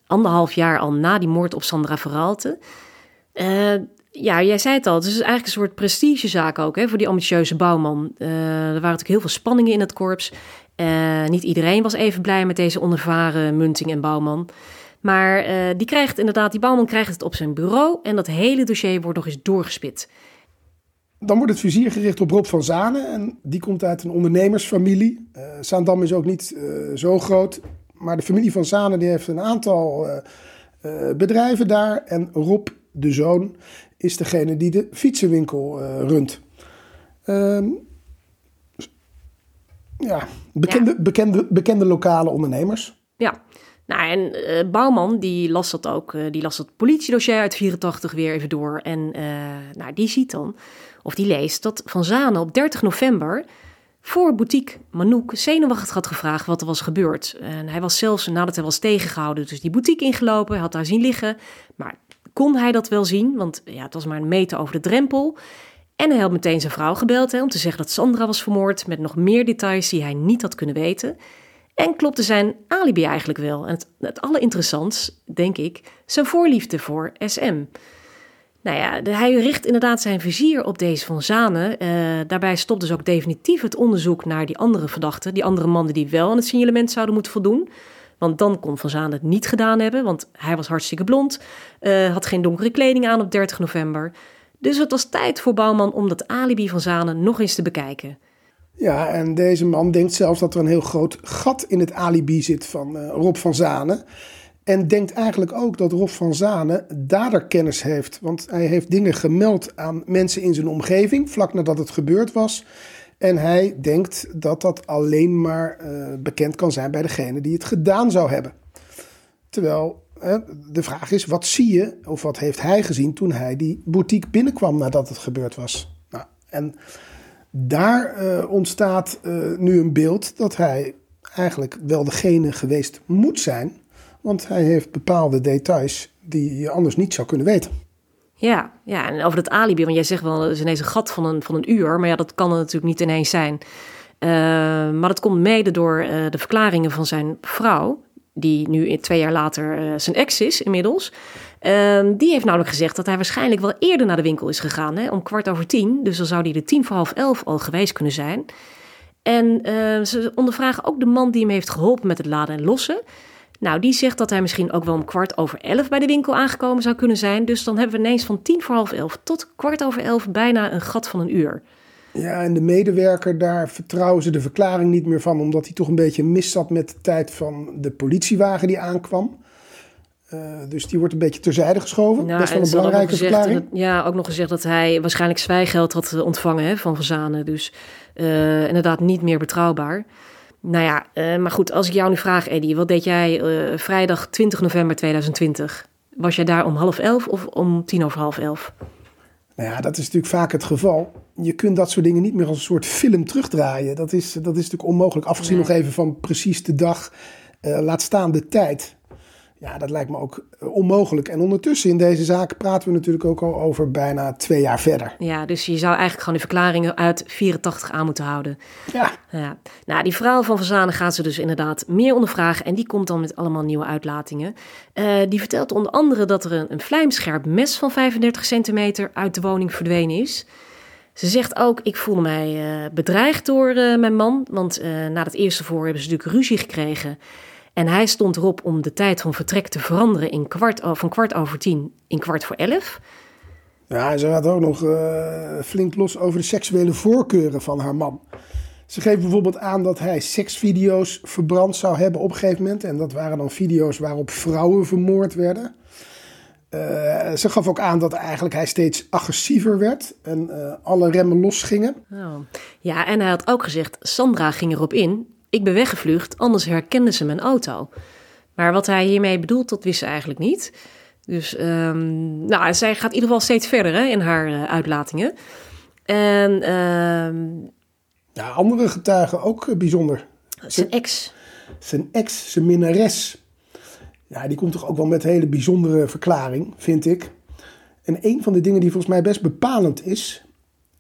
Anderhalf jaar al na die moord op Sandra Verhaalte. Uh, ja, jij zei het al, het is eigenlijk een soort prestigezaak ook hè, voor die ambitieuze bouwman. Uh, er waren natuurlijk heel veel spanningen in het korps. niet iedereen was even blij met deze onervaren Munting en bouwman. Maar die krijgt inderdaad, die bouwman krijgt het op zijn bureau en dat hele dossier wordt nog eens doorgespit. Dan wordt het vizier gericht op Rob van Zanen en die komt uit een ondernemersfamilie. Zaandam is ook niet zo groot, maar de familie van Zanen die heeft een aantal bedrijven daar. En Rob, de zoon, is degene die de fietsenwinkel runt. Ehm, ja, bekende, ja. Bekende, bekende lokale ondernemers. Ja, nou, en uh, Bouwman, die las dat ook, uh, die las dat politiedossier uit 84 weer even door. En uh, nou, die ziet dan, of die leest, dat Van Zanen op 30 november voor boutique Manouk zenuwachtig had gevraagd wat er was gebeurd. En hij was zelfs, nadat hij was tegengehouden, dus die boutique ingelopen, hij had daar zien liggen. Maar kon hij dat wel zien? Want ja, het was maar een meter over de drempel. En hij had meteen zijn vrouw gebeld hè, om te zeggen dat Sandra was vermoord, met nog meer details die hij niet had kunnen weten. En klopte zijn alibi eigenlijk wel. En het, het allerinteressantst, denk ik, zijn voorliefde voor SM. Nou ja, hij richt inderdaad zijn vizier op deze van Zanen. Uh, daarbij stopt dus ook definitief het onderzoek naar die andere verdachten. Die andere mannen die wel aan het signalement zouden moeten voldoen. Want dan kon Van Zanen het niet gedaan hebben, want hij was hartstikke blond. Uh, had geen donkere kleding aan op 30 november. Dus het was tijd voor Bouwman om dat alibi van Zanen nog eens te bekijken. Ja, en deze man denkt zelfs dat er een heel groot gat in het alibi zit van uh, Rob van Zanen. En denkt eigenlijk ook dat Rob van Zanen daderkennis heeft. Want hij heeft dingen gemeld aan mensen in zijn omgeving, vlak nadat het gebeurd was. En hij denkt dat dat alleen maar uh, bekend kan zijn bij degene die het gedaan zou hebben. Terwijl de vraag is, wat zie je, of wat heeft hij gezien toen hij die boutique binnenkwam nadat het gebeurd was? Nou, en daar uh, ontstaat uh, nu een beeld dat hij eigenlijk wel degene geweest moet zijn. Want hij heeft bepaalde details die je anders niet zou kunnen weten. Ja, ja, en over dat alibi, want jij zegt wel, er is ineens een gat van een, van een uur. Maar ja, dat kan er natuurlijk niet ineens zijn. Uh, maar dat komt mede door de verklaringen van zijn vrouw die nu twee jaar later uh, zijn ex is inmiddels. Uh, die heeft namelijk gezegd dat hij waarschijnlijk wel eerder naar de winkel is gegaan, hè, om kwart over tien. Dus dan zou hij de tien voor half elf al geweest kunnen zijn. En ze ondervragen ook de man die hem heeft geholpen met het laden en lossen. Nou, die zegt dat hij misschien ook wel om kwart over elf bij de winkel aangekomen zou kunnen zijn. Dus dan hebben we ineens van tien voor half elf tot kwart over elf bijna een gat van een uur. Ja, en de medewerker, daar vertrouwen ze de verklaring niet meer van, omdat hij toch een beetje mis zat met de tijd van de politiewagen die aankwam. Uh, dus die wordt een beetje terzijde geschoven. Nou, Best wel een belangrijke gezegd, verklaring. dat- ja, ook nog gezegd dat hij waarschijnlijk zwijgeld had eh, ontvangen hè, van Van Zanen. Dus eh, inderdaad niet meer betrouwbaar. Nou ja, eh, maar goed, als ik jou nu vraag, Eddie, wat deed jij eh, vrijdag 20 november 2020? Was jij daar om half elf of om tien over half elf? Nou ja, dat is natuurlijk vaak het geval. Je kunt dat soort dingen niet meer als een soort film terugdraaien. Dat is, dat is natuurlijk onmogelijk. Afgezien Nee. nog even van precies de dag, eh, laat staan de tijd. Ja, dat lijkt me ook eh, onmogelijk. En ondertussen in deze zaak praten we natuurlijk ook al over bijna twee jaar verder. Ja, dus je zou eigenlijk gewoon die verklaringen uit 84 aan moeten houden. Ja, Ja. Nou, die vrouw van Van Zanen gaat ze dus inderdaad meer ondervragen. En die komt dan met allemaal nieuwe uitlatingen. Eh, die vertelt onder andere dat er een, een vlijmscherp mes van 35 centimeter uit de woning verdwenen is. Ze zegt ook, ik voelde mij eh, bedreigd door mijn man. Want na het eerste voor hebben ze natuurlijk ruzie gekregen. En hij stond erop om de tijd van vertrek te veranderen in kwart, van kwart over tien in kwart voor elf. ja en ze gaat ook nog eh, flink los over de seksuele voorkeuren van haar man. Ze geeft bijvoorbeeld aan dat hij seksvideo's verbrand zou hebben op een gegeven moment. En dat waren dan video's waarop vrouwen vermoord werden. Eh, ze gaf ook aan dat eigenlijk hij steeds agressiever werd en eh, alle remmen losgingen. Oh. Ja, en hij had ook gezegd, Sandra ging erop in. Ik ben weggevlucht, anders herkende ze mijn auto. Maar wat hij hiermee bedoelt, dat wist ze eigenlijk niet. Dus ehm, nou, zij gaat in ieder geval steeds verder hè, in haar eh, uitlatingen. En ehm, Ja, andere getuigen ook eh, bijzonder. zijn ex, Zijn ex, zijn minnares. Ja, die komt toch ook wel met een hele bijzondere verklaring, vind ik. En een van de dingen die volgens mij best bepalend is,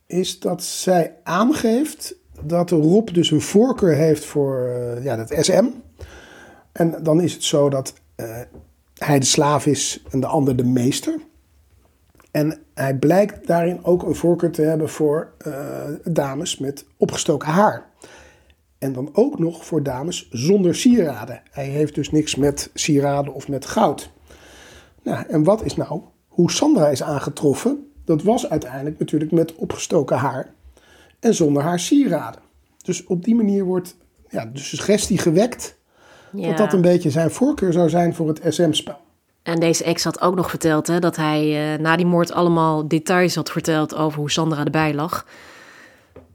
is dat zij aangeeft dat Rob dus een voorkeur heeft voor eh, ja, dat SM. En dan is het zo dat eh, hij de slaaf is en de ander de meester. En hij blijkt daarin ook een voorkeur te hebben voor eh, dames met opgestoken haar. En dan ook nog voor dames zonder sieraden. Hij heeft dus niks met sieraden of met goud. Nou, en wat is nou hoe Sandra is aangetroffen? Dat was uiteindelijk natuurlijk met opgestoken haar en zonder haar sieraden. Dus op die manier wordt ja, de suggestie gewekt ja. dat dat een beetje zijn voorkeur zou zijn voor het SM-spel. En deze ex had ook nog verteld hè, dat hij eh, na die moord allemaal details had verteld over hoe Sandra erbij lag.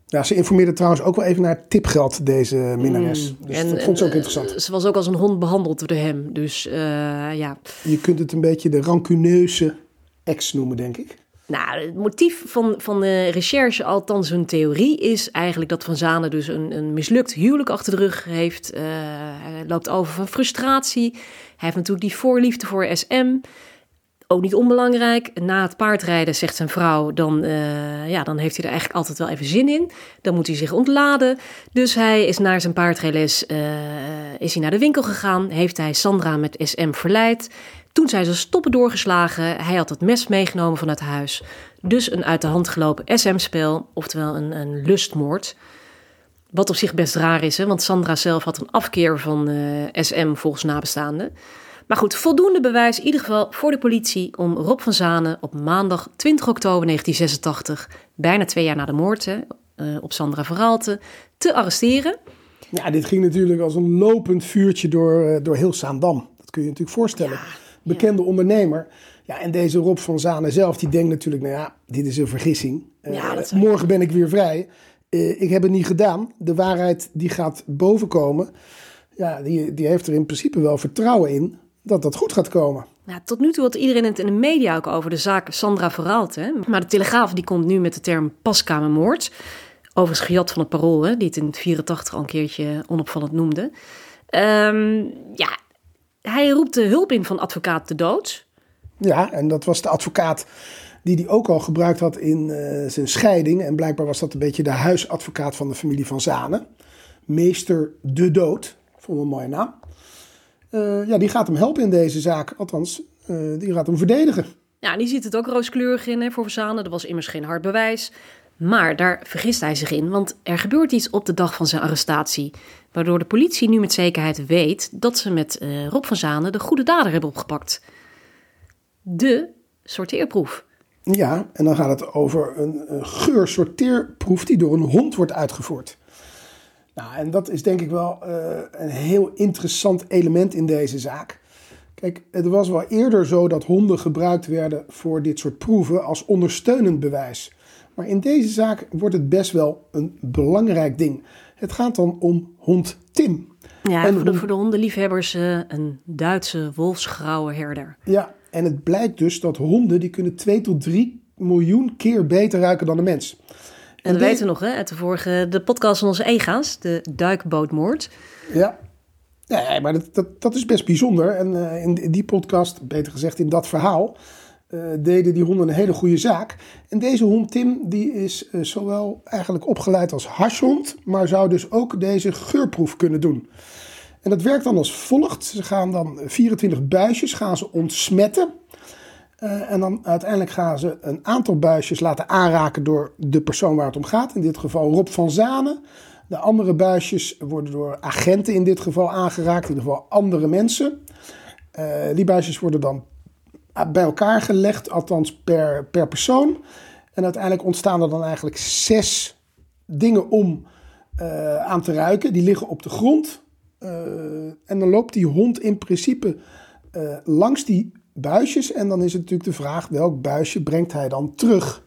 Ja, ze informeerde trouwens ook wel even naar tipgeld, deze minnares. dus dat vond ze ook eh, interessant. Ze was ook als een hond behandeld door hem. Dus eh, ja, Je kunt het een beetje de rancuneuze ex noemen, denk ik. Nou, het motief van, van de recherche, althans hun theorie, is eigenlijk dat Van Zanen dus een, een mislukt huwelijk achter de rug heeft. Eh, hij loopt over van frustratie. Hij heeft natuurlijk die voorliefde voor SM. Ook niet onbelangrijk. Na het paardrijden, zegt zijn vrouw, dan, eh, ja, dan heeft hij er eigenlijk altijd wel even zin in. Dan moet hij zich ontladen. Dus hij is naar zijn paardrijles eh, is hij naar de winkel gegaan. Heeft hij Sandra met SM verleid. Toen zijn ze stoppen doorgeslagen. Hij had het mes meegenomen vanuit huis. Dus een uit de hand gelopen SM-spel, oftewel een, een lustmoord. Wat op zich best raar is, hè? want Sandra zelf had een afkeer van eh, SM volgens nabestaanden. Maar goed, voldoende bewijs in ieder geval voor de politie om Rob van Zanen op maandag 20 oktober 1986, bijna twee jaar na de moord hè, eh, op Sandra Verhaalte, te arresteren. Ja, dit ging natuurlijk als een lopend vuurtje door, eh, door heel Zaandam. Dat kun je je natuurlijk voorstellen. Bekende ondernemer. Ja, en deze Rob van Zanen zelf, die denkt natuurlijk, nou ja, dit is een vergissing. Eh, Ja, morgen ben ik weer vrij. Eh, ik heb het niet gedaan. De waarheid die gaat bovenkomen. Ja, die, die heeft er in principe wel vertrouwen in dat dat goed gaat komen. Nou, tot nu toe had iedereen het in de media ook over de zaak Sandra Verhaalte. hè. Maar de Telegraaf die komt nu met de term paskamermoord. Overigens gejat van het parool, hè, die het in het 84 al een keertje onopvallend noemde. Ehm, ja, hij roept de hulp in van advocaat de dood. Ja, en dat was de advocaat die hij ook al gebruikt had in eh, zijn scheiding. En blijkbaar was dat een beetje de huisadvocaat van de familie van Zanen. Meester de Dood. Vond een mooie naam. Eh, ja, die gaat hem helpen in deze zaak. Althans, eh, die gaat hem verdedigen. Ja, en die ziet het ook rooskleurig in hè, voor Verzanen. Er was immers geen hard bewijs. Maar daar vergist hij zich in, want er gebeurt iets op de dag van zijn arrestatie. Waardoor de politie nu met zekerheid weet dat ze met uh, Rob van Zanen de goede dader hebben opgepakt. De sorteerproef. Ja, en dan gaat het over een, een geursorteerproef die door een hond wordt uitgevoerd. Nou, en dat is denk ik wel uh, een heel interessant element in deze zaak. Kijk, het was wel eerder zo dat honden gebruikt werden voor dit soort proeven als ondersteunend bewijs. Maar in deze zaak wordt het best wel een belangrijk ding. Het gaat dan om hond Tim. Ja, en voor, de, voor de hondenliefhebbers uh, een Duitse wolfsgrauwe herder. Ja, en het blijkt dus dat honden die kunnen 2 tot 3 miljoen keer beter ruiken dan de mens. En, we weten nog, hè, uit de vorige de podcast van onze ega's, de duikbootmoord. Ja, nee, maar dat, dat, dat is best bijzonder. En uh, in, in die podcast, beter gezegd in dat verhaal, uh, deden die honden een hele goede zaak. En deze hond Tim, die is uh, zowel eigenlijk opgeleid als harshond, maar zou dus ook deze geurproef kunnen doen. En dat werkt dan als volgt. Ze gaan dan 24 buisjes gaan ze ontsmetten. Uh, en dan uiteindelijk gaan ze een aantal buisjes laten aanraken door de persoon waar het om gaat. In dit geval Rob van Zanen. De andere buisjes worden door agenten in dit geval aangeraakt, in ieder geval andere mensen. Die buisjes worden dan bij elkaar gelegd, althans per, per persoon. En uiteindelijk ontstaan er dan eigenlijk zes dingen om uh, aan te ruiken. Die liggen op de grond. en dan loopt die hond in principe langs die buisjes. En dan is het natuurlijk de vraag welk buisje brengt hij dan terug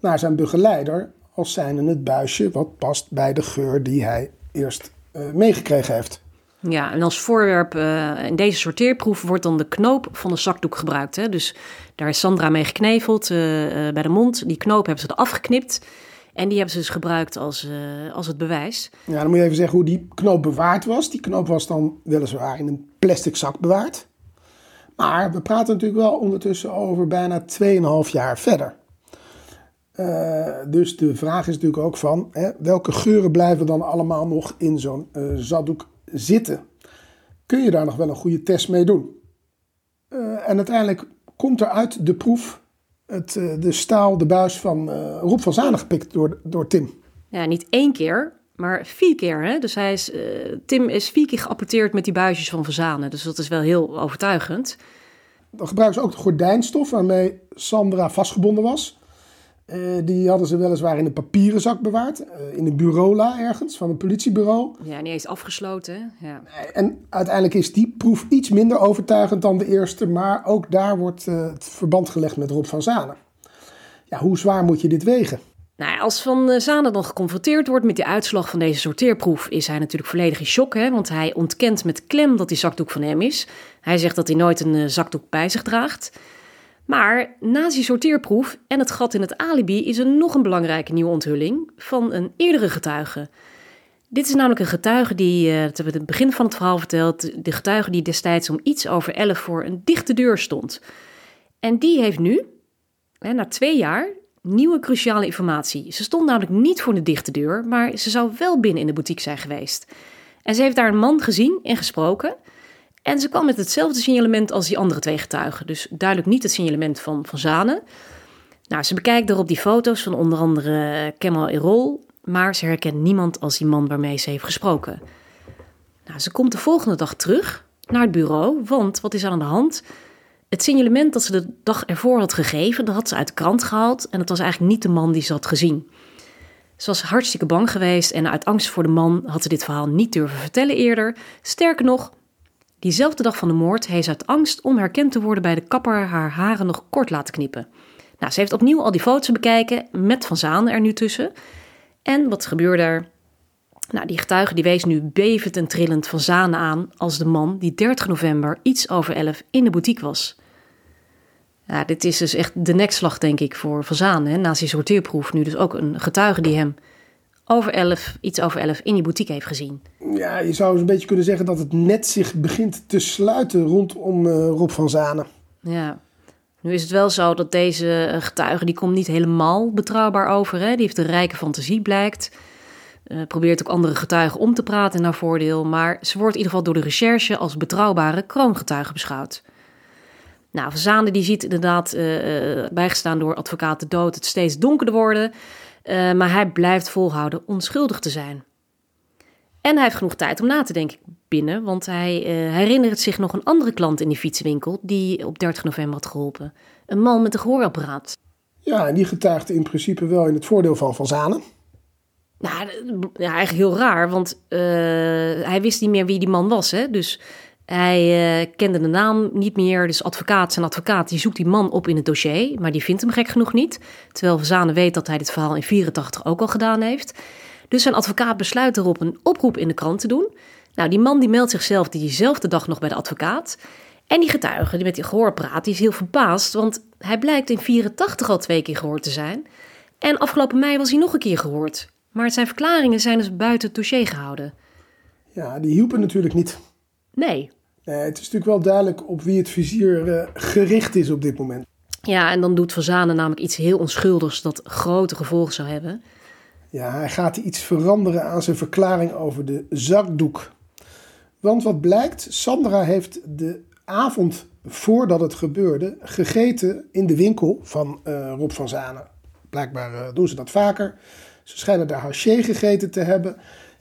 naar zijn begeleider. Als zijnde het buisje wat past bij de geur die hij eerst meegekregen heeft. Ja, en als voorwerp uh, in deze sorteerproef wordt dan de knoop van de zakdoek gebruikt. Hè? Dus daar is Sandra mee gekneveld uh, bij de mond. Die knoop hebben ze eraf geknipt. En die hebben ze dus gebruikt als, als het bewijs. Ja, dan moet je even zeggen hoe die knoop bewaard was. Die knoop was dan weliswaar in een plastic zak bewaard. Maar we praten natuurlijk wel ondertussen over bijna 2,5 jaar verder. Dus de vraag is natuurlijk ook van hè, welke geuren blijven dan allemaal nog in zo'n zaddoek zitten? Kun je daar nog wel een goede test mee doen? Uh, en uiteindelijk komt er uit de proef het, de staal, de buis van Rob van Zanen gepikt door, door Tim. Ja, niet één keer, maar vier keer. Hè? Dus hij is, uh, Tim is vier keer geapporteerd met die buisjes van Verzanen. Dus dat is wel heel overtuigend. Dan gebruiken ze ook de gordijnstof waarmee Sandra vastgebonden was. Uh, die hadden ze weliswaar in een papieren zak bewaard. Uh, in een bureaula ergens van een politiebureau. Ja, niet eens afgesloten. Ja. En uiteindelijk is die proef iets minder overtuigend dan de eerste. Maar ook daar wordt het verband gelegd met Rob van Zanen. Ja, hoe zwaar moet je dit wegen? Nou, als Van eh, Zanen dan geconfronteerd wordt met die uitslag van deze sorteerproef, is hij natuurlijk volledig in shock, hè, want hij ontkent met klem dat die zakdoek van hem is. Hij zegt dat hij nooit een zakdoek bij zich draagt. Maar na die sorteerproef en het gat in het alibi is er nog een belangrijke nieuwe onthulling van een eerdere getuige. Dit is namelijk een getuige die, uh, dat hebben we het begin van het verhaal verteld, de getuige die destijds om iets over elf voor een dichte deur stond. En die heeft nu, na twee jaar, nieuwe cruciale informatie. Ze stond namelijk niet voor de dichte deur, maar ze zou wel binnen in de boutique zijn geweest. En ze heeft daar een man gezien en gesproken. En ze kwam met hetzelfde signalement als die andere twee getuigen. Dus duidelijk niet het signalement van, van Zane. Nou, ze bekijkt erop die foto's van onder andere Kemal Erol. Maar ze herkent niemand als die man waarmee ze heeft gesproken. Nou, ze komt de volgende dag terug naar het bureau, want wat is aan de hand? Het signalement dat ze de dag ervoor had gegeven, dat had ze uit de krant gehaald. En het was eigenlijk niet de man die ze had gezien. Ze was hartstikke bang geweest en uit angst voor de man had ze dit verhaal niet durven vertellen eerder. Sterker nog, diezelfde dag van de moord heeft ze uit angst om herkend te worden bij de kapper haar haren nog kort laten knippen. Nou, ze heeft opnieuw al die foto's bekijken met Van Zaan er nu tussen. En wat gebeurde er? Nou, die getuige die wees nu bevend en trillend van Zane aan als de man die 30 november iets over 11 in de boutique was. Ja, dit is dus echt de nekslag, denk ik, voor Van Zane. Naast die sorteerproef nu dus ook een getuige die hem over 11, iets over 11 in die boutique heeft gezien. Ja, je zou eens een beetje kunnen zeggen dat het net zich begint te sluiten rondom uh, Rob van Zane. Ja. Nu is het wel zo dat deze getuige, die komt niet helemaal betrouwbaar over. Hè? Die heeft een rijke fantasie, blijkt. Uh, probeert ook andere getuigen om te praten naar voordeel, maar ze wordt in ieder geval door de recherche als betrouwbare kroongetuige beschouwd. Nou, Van die ziet inderdaad, uh, bijgestaan door advocaat de dood, het steeds donkerder worden. Uh, maar hij blijft volhouden onschuldig te zijn. En hij heeft genoeg tijd om na te denken binnen, want hij uh, herinnert zich nog een andere klant in die fietsenwinkel die op 30 november had geholpen. Een man met een gehoorapparaat. Ja, en die getuigde in principe wel in het voordeel van Van Zanen. Nou, ja, eigenlijk heel raar, want uh, hij wist niet meer wie die man was. Hè? Dus hij uh, kende de naam niet meer. Dus advocaat, zijn advocaat, die zoekt die man op in het dossier. Maar die vindt hem gek genoeg niet. Terwijl Van Zanen weet dat hij dit verhaal in 84 ook al gedaan heeft. Dus zijn advocaat besluit erop een oproep in de krant te doen. Nou, die man die meldt zichzelf diezelfde dag nog bij de advocaat. En die getuige die met die gehoorapparaat, die is heel verbaasd. Want hij blijkt in 84 al twee keer gehoord te zijn. En afgelopen mei was hij nog een keer gehoord. Maar zijn verklaringen zijn dus buiten het dossier gehouden. Ja, die hielpen natuurlijk niet. Nee. Het is natuurlijk wel duidelijk op wie het vizier uh, gericht is op dit moment. Ja, en dan doet Van Zanen namelijk iets heel onschuldigs dat grote gevolgen zou hebben. Ja, hij gaat iets veranderen aan zijn verklaring over de zakdoek. Want wat blijkt, Sandra heeft de avond voordat het gebeurde gegeten in de winkel van uh, Rob van Zanen. Blijkbaar uh, doen ze dat vaker. Ze schijnen daar haché gegeten te hebben.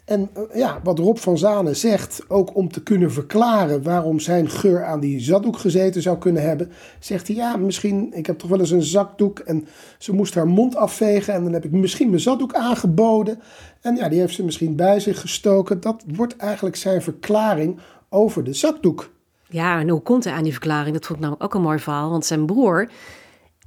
En uh, ja, wat Rob van Zanen zegt, ook om te kunnen verklaren waarom zijn geur aan die zakdoek gezeten zou kunnen hebben, zegt hij ja, misschien, ik heb toch wel eens een zakdoek en ze moest haar mond afvegen en dan heb ik misschien mijn zakdoek aangeboden. En ja, die heeft ze misschien bij zich gestoken. Dat wordt eigenlijk zijn verklaring over de zakdoek. Ja, en hoe komt hij aan die verklaring? Dat vond ik namelijk ook een mooi verhaal, want zijn broer,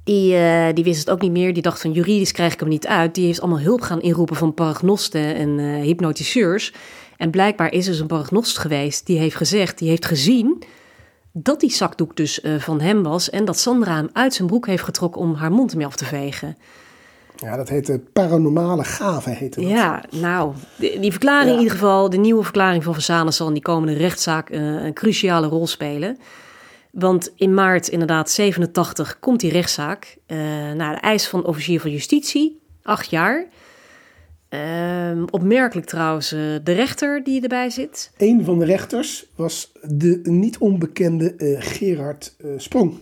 die, uh, die wist het ook niet meer. Die dacht van juridisch krijg ik hem niet uit. Die heeft allemaal hulp gaan inroepen van paragnosten en uh, hypnotiseurs. En blijkbaar is er een paragnost geweest die heeft gezegd, die heeft gezien dat die zakdoek dus uh, van hem was. En dat Sandra hem uit zijn broek heeft getrokken om haar mond ermee af te vegen. Ja, dat heet de paranormale gave. Heet dat. Ja, nou, die, die verklaring ja. in ieder geval, de nieuwe verklaring van Verzanen zal in die komende rechtszaak een cruciale rol spelen. Want in maart inderdaad 87 komt die rechtszaak uh, naar de eis van officier van justitie, acht jaar. Uh, opmerkelijk trouwens uh, de rechter die erbij zit. Een van de rechters was de niet onbekende uh, Gerard Sprong.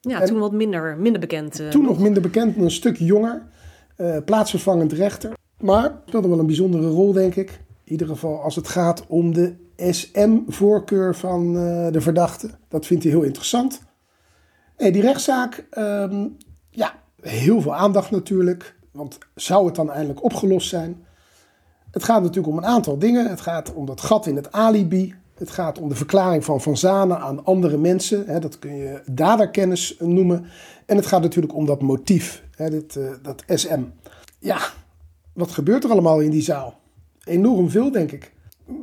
Ja, en toen wat minder, minder bekend. toen nog minder bekend, een stuk jonger. plaatsvervangend rechter. Maar speelde wel een bijzondere rol, denk ik. In ieder geval als het gaat om de SM-voorkeur van uh, de verdachte. Dat vindt hij heel interessant. Die rechtszaak, um, ja, heel veel aandacht natuurlijk. Want zou het dan eindelijk opgelost zijn? Het gaat natuurlijk om een aantal dingen. Het gaat om dat gat in het alibi. Het gaat om de verklaring van Van Zanen aan andere mensen. Hè, dat kun je daderkennis noemen. En het gaat natuurlijk om dat motief, hè, dit, uh, dat SM. Ja, wat gebeurt er allemaal in die zaal? Enorm veel, denk ik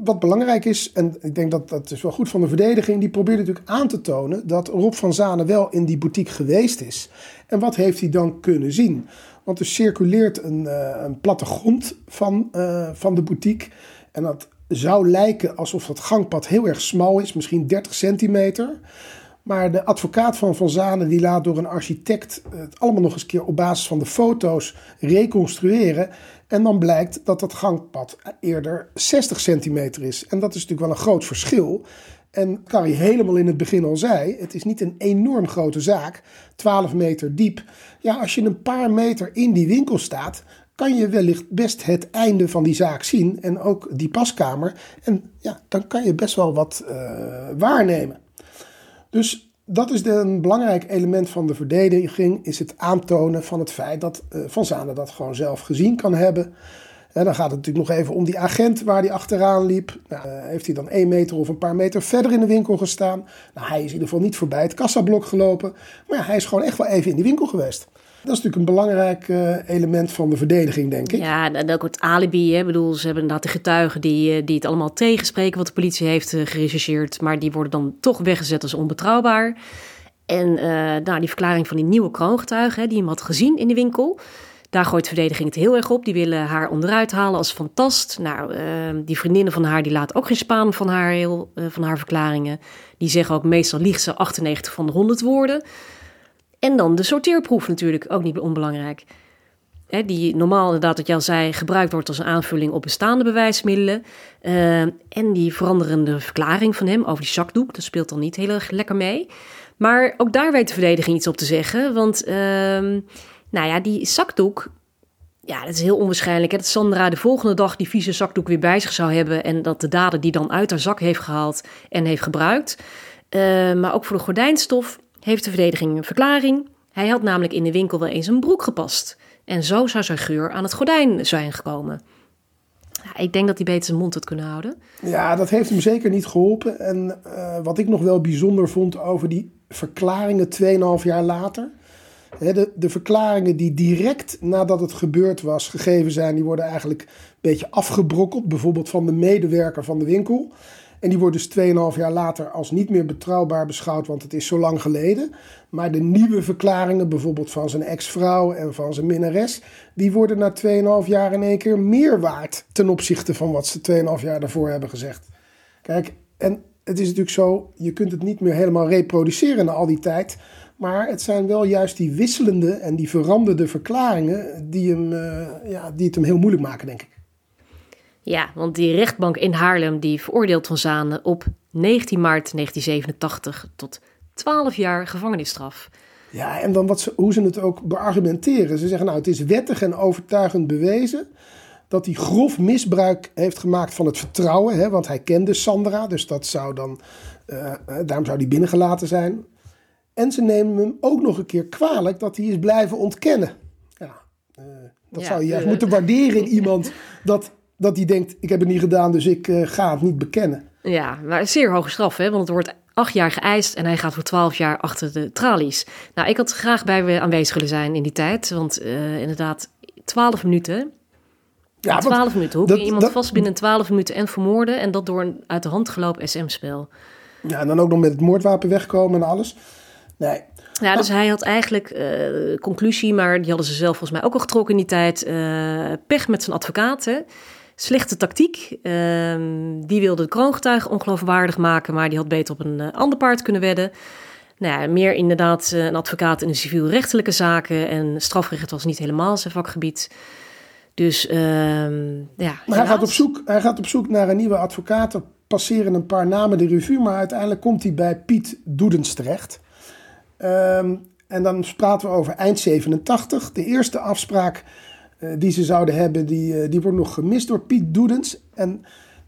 wat belangrijk is, en ik denk dat dat is wel goed van de verdediging, die probeert natuurlijk aan te tonen dat Rob van Zanen wel in die boutique geweest is. En wat heeft hij dan kunnen zien? Want er circuleert een, uh, een plattegrond van, uh, van de boutique. En dat zou lijken alsof het gangpad heel erg smal is, misschien 30 centimeter. Maar de advocaat van Van Zanen die laat door een architect het allemaal nog eens een keer op basis van de foto's reconstrueren. En dan blijkt dat dat gangpad eerder 60 centimeter is. En dat is natuurlijk wel een groot verschil. En Carrie helemaal in het begin al zei, het is niet een enorm grote zaak, 12 meter diep. Ja, als je een paar meter in die winkel staat, kan je wellicht best het einde van die zaak zien en ook die paskamer. En ja, dan kan je best wel wat uh, waarnemen. Dus dat is een belangrijk element van de verdediging, is het aantonen van het feit dat uh, Van Zanen dat gewoon zelf gezien kan hebben. En dan gaat het natuurlijk nog even om die agent waar hij achteraan liep. Nou, uh, heeft hij dan één meter of een paar meter verder in de winkel gestaan? Nou, hij is in ieder geval niet voorbij het kassablok gelopen. Maar ja, hij is gewoon echt wel even in die winkel geweest. Dat is natuurlijk een belangrijk uh, element van de verdediging, denk ik. Ja, en ook het alibi. Hè. Ik bedoel, ze hebben inderdaad de getuigen die, die het allemaal tegenspreken wat de politie heeft uh, gerechercheerd. Maar die worden dan toch weggezet als onbetrouwbaar. En uh, nou, die verklaring van die nieuwe kroongetuige, hè, die hem had gezien in de winkel. Daar gooit de verdediging het heel erg op. Die willen haar onderuit halen als fantast. Nou, uh, die vriendinnen van haar die laten ook geen spaan van haar, heel, van haar verklaringen. Die zeggen ook meestal liegt ze 98 van de 100 woorden. En dan de sorteerproef natuurlijk, ook niet onbelangrijk. Hè, die normaal inderdaad, wat je al zei, gebruikt wordt als een aanvulling op bestaande bewijsmiddelen. Uh, en die veranderende verklaring van hem over die zakdoek, dat speelt dan niet heel erg lekker mee. Maar ook daar weet de verdediging iets op te zeggen. Want uh, nou ja, die zakdoek, Ja, dat is heel onwaarschijnlijk. Hè? Dat Sandra de volgende dag die vieze zakdoek weer bij zich zou hebben. En dat de dader die dan uit haar zak heeft gehaald en heeft gebruikt. Uh, maar ook voor de gordijnstof heeft de verdediging een verklaring. Hij had namelijk in de winkel wel eens een broek gepast. En zo zou zijn geur aan het gordijn zijn gekomen. Ja, ik denk dat hij beter zijn mond had kunnen houden. Ja, dat heeft hem zeker niet geholpen. En uh, wat ik nog wel bijzonder vond over die verklaringen 2,5 jaar later. De, de, verklaringen die direct nadat het gebeurd was gegeven zijn, die worden eigenlijk een beetje afgebrokkeld. Bijvoorbeeld van de medewerker van de winkel. En die wordt dus 2,5 jaar later als niet meer betrouwbaar beschouwd, want het is zo lang geleden. Maar de nieuwe verklaringen, bijvoorbeeld van zijn ex-vrouw en van zijn minnares, die worden na 2,5 jaar in één keer meer waard ten opzichte van wat ze 2,5 jaar daarvoor hebben gezegd. Kijk, en het is natuurlijk zo, je kunt het niet meer helemaal reproduceren na al die tijd. Maar het zijn wel juist die wisselende en die veranderde verklaringen die, hem, uh, ja, die het hem heel moeilijk maken, denk ik. Ja, want die rechtbank in Haarlem die veroordeelt Van Zanen op 19 maart 1987 tot 12 jaar gevangenisstraf. Ja, en dan wat ze, hoe ze het ook beargumenteren. Ze zeggen nou, het is wettig en overtuigend bewezen dat hij grof misbruik heeft gemaakt van het vertrouwen. Hè, want hij kende Sandra, dus dat zou dan, uh, daarom zou hij binnengelaten zijn. En ze nemen hem ook nog een keer kwalijk dat hij is blijven ontkennen. Ja, uh, dat zou je juist moeten waarderen in iemand dat dat hij denkt, ik heb het niet gedaan, dus ik uh, ga het niet bekennen. Ja, maar een zeer hoge straf, hè? want het wordt acht jaar geëist en hij gaat voor twaalf jaar achter de tralies. Nou, ik had graag bij aanwezig willen zijn in die tijd, want uh, inderdaad, twaalf minuten. Ja, twaalf minuten. Hoe kun je iemand dat, vast binnen twaalf minuten en vermoorden en dat door een uit de hand gelopen SM-spel? Ja, en dan ook nog met het moordwapen wegkomen en alles. Nee, ja, dus hij had eigenlijk, uh, conclusie, maar die hadden ze zelf volgens mij ook al getrokken in die tijd, uh, pech met zijn advocaten. Slechte tactiek. Ehm, die wilde de kroongetuige ongeloofwaardig maken, maar die had beter op een uh, ander paard kunnen wedden. Nou ja, meer inderdaad uh, een advocaat in de civielrechtelijke zaken en strafrecht was niet helemaal zijn vakgebied. Dus uh, ja. Maar hij gaat, op zoek, hij gaat op zoek naar een nieuwe advocaat. Er passeren een paar namen de revue, maar uiteindelijk komt hij bij Piet Doedens terecht. Um, en dan praten we over eind 87. De eerste afspraak die ze zouden hebben, die, uh, die wordt nog gemist door Piet Doedens. En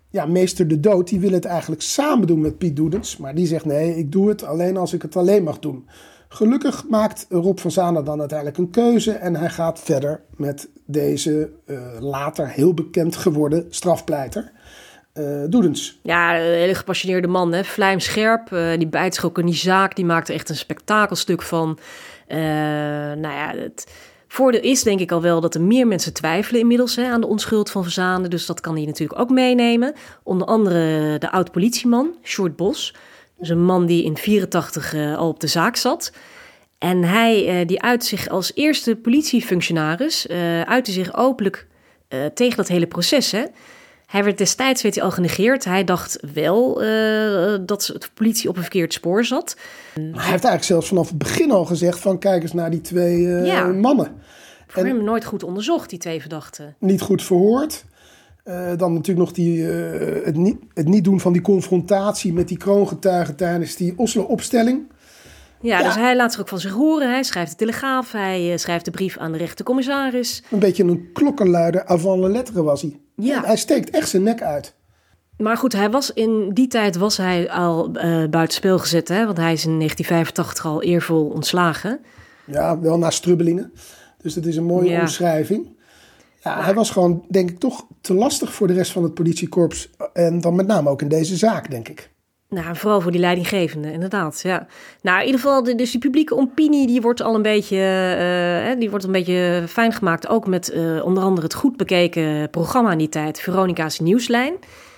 ja, meester De Dood, die wil het eigenlijk samen doen met Piet Doedens. Maar die zegt nee, ik doe het alleen als ik het alleen mag doen. Gelukkig maakt Rob van Zanen dan uiteindelijk een keuze en hij gaat verder met deze uh, later heel bekend geworden strafpleiter. Doedens. Ja, een hele gepassioneerde man, hè? vlijmscherp. Die bijt zich ook in die zaak. Die maakt er echt een spektakelstuk van. Nou ja, het voordeel is denk ik al wel dat er meer mensen twijfelen inmiddels aan de onschuld van Verzanen. Dus dat kan hij natuurlijk ook meenemen. Onder andere de oud-politieman, Short Bos. Dus een man die in 84 al op de zaak zat. En hij die uit zich als eerste politiefunctionaris, uitte zich openlijk tegen dat hele proces. Hè. Hij werd destijds werd hij al genegeerd. Hij dacht wel uh, dat de politie op een verkeerd spoor zat. Maar hij heeft eigenlijk zelfs vanaf het begin al gezegd van kijk eens naar die twee uh, ja. mannen. Voor en hem nooit goed onderzocht, die twee verdachten. Niet goed verhoord. Uh, dan natuurlijk nog die, het, niet, het niet doen van die confrontatie met die kroongetuigen tijdens die Oslo-opstelling. Ja, ja, dus hij laat zich ook van zich horen. Hij schrijft de telegraaf, hij schrijft de brief aan de rechtercommissaris. Een beetje een klokkenluider avant la lettre was hij. Ja. hij steekt echt zijn nek uit. Maar goed, hij was in die tijd was hij al uh, buitenspel gezet. Hè? Want hij is in 1985 al eervol ontslagen. Ja, wel na strubbelingen. Dus dat is een mooie ja. omschrijving. Ja, maar... hij was gewoon, denk ik, toch te lastig voor de rest van het politiekorps. En dan met name ook in deze zaak, denk ik. Nou, vooral voor die leidinggevende, inderdaad. Ja. Nou, in ieder geval, de, dus die publieke opinie, die wordt al een beetje, uh, die wordt een beetje fijn gemaakt. Ook met uh, onder andere het goed bekeken programma in die tijd, Veronica's Nieuwslijn.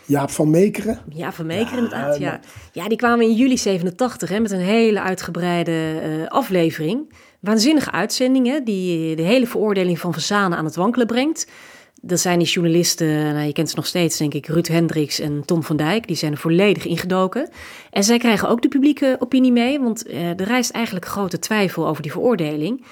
Jaap van Meekeren. Ja, van Meekeren ja, inderdaad, ja. Ja, die kwamen in juli 87 hè, met een hele uitgebreide uh, aflevering. Waanzinnige uitzendingen, die de hele veroordeling van Verzanen aan het wankelen brengt. Dat zijn die journalisten, nou, je kent ze nog steeds, denk ik, Ruud Hendricks en Tom van Dijk. Die zijn er volledig ingedoken. En zij krijgen ook de publieke opinie mee, want uh, er rijst eigenlijk grote twijfel over die veroordeling.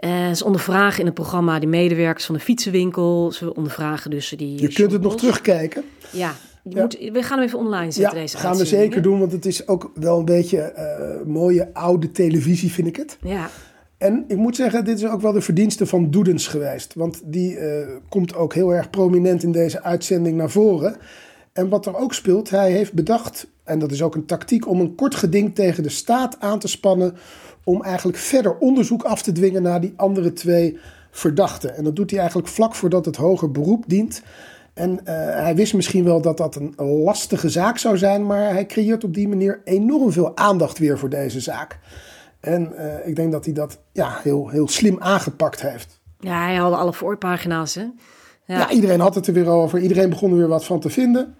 Uh, ze ondervragen in het programma de medewerkers van de fietsenwinkel. Ze ondervragen dus die. Je kunt het nog terugkijken. Ja, ja. Moet, we gaan hem even online zetten, ja, deze gaan we zeker doen, want het is ook wel een beetje uh, mooie oude televisie, vind ik het. Ja. En ik moet zeggen, dit is ook wel de verdienste van Doedens geweest. Want die uh, komt ook heel erg prominent in deze uitzending naar voren. En wat er ook speelt, hij heeft bedacht, en dat is ook een tactiek, om een kort geding tegen de staat aan te spannen. Om eigenlijk verder onderzoek af te dwingen naar die andere twee verdachten. En dat doet hij eigenlijk vlak voordat het hoger beroep dient. En uh, hij wist misschien wel dat dat een lastige zaak zou zijn, maar hij creëert op die manier enorm veel aandacht weer voor deze zaak. En uh, ik denk dat hij dat ja, heel, heel slim aangepakt heeft. Ja, hij had alle voorpagina's. Hè? Ja. ja. iedereen had het er weer over. Iedereen begon er weer wat van te vinden.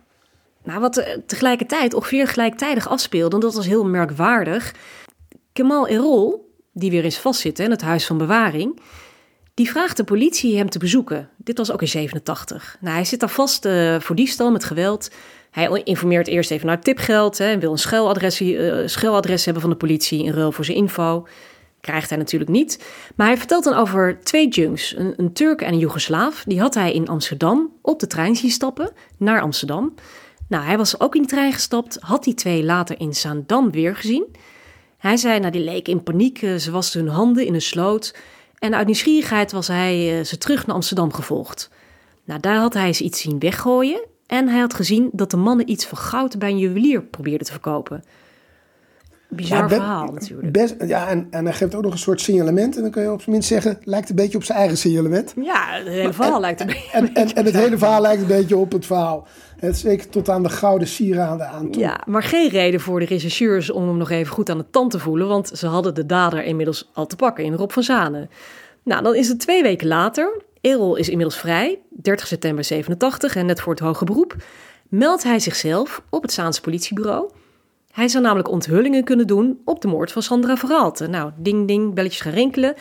Nou, wat tegelijkertijd ongeveer gelijktijdig afspeelde, en dat was heel merkwaardig. Kemal Erol, die weer eens vastzit in het huis van bewaring, die vraagt de politie hem te bezoeken. Dit was ook in 87. Nou, hij zit daar vast uh, voor diefstal met geweld. Hij informeert eerst even naar tipgeld hè, en wil een schuiladres, uh, schuiladres hebben van de politie in ruil voor zijn info. Krijgt hij natuurlijk niet. Maar hij vertelt dan over twee junks, een, een Turk en een Joegoslaaf. Die had hij in Amsterdam op de trein zien stappen naar Amsterdam. Nou, hij was ook in de trein gestapt, had die twee later in Zaandam weer gezien. Hij zei, nou, die leken in paniek, eh, ze wasten hun handen in een sloot. En uit nieuwsgierigheid was hij uh, ze terug naar Amsterdam gevolgd. Nou, daar had hij ze iets zien weggooien. En hij had gezien dat de mannen iets van goud bij een juwelier probeerden te verkopen. Bizar verhaal natuurlijk. Best, ja, en, en hij geeft ook nog een soort signalement. En dan kun je op zijn minst zeggen, lijkt een beetje op zijn eigen signalement. Ja, het hele verhaal lijkt een beetje... En, en, en, het hele verhaal lijkt een beetje op het verhaal. Het zeker tot aan de gouden sieraden aan toe. Ja, maar geen reden voor de rechercheurs om hem nog even goed aan de tand te voelen. Want ze hadden de dader inmiddels al te pakken in Rob van Zanen. Nou, dan is het twee weken later. Errol is inmiddels vrij, 30 september 87 en net voor het hoge beroep. Meldt hij zichzelf op het Zaanse politiebureau... Hij zou namelijk onthullingen kunnen doen op de moord van Sandra Verhalte. Nou, ding ding, belletjes gaan rinkelen.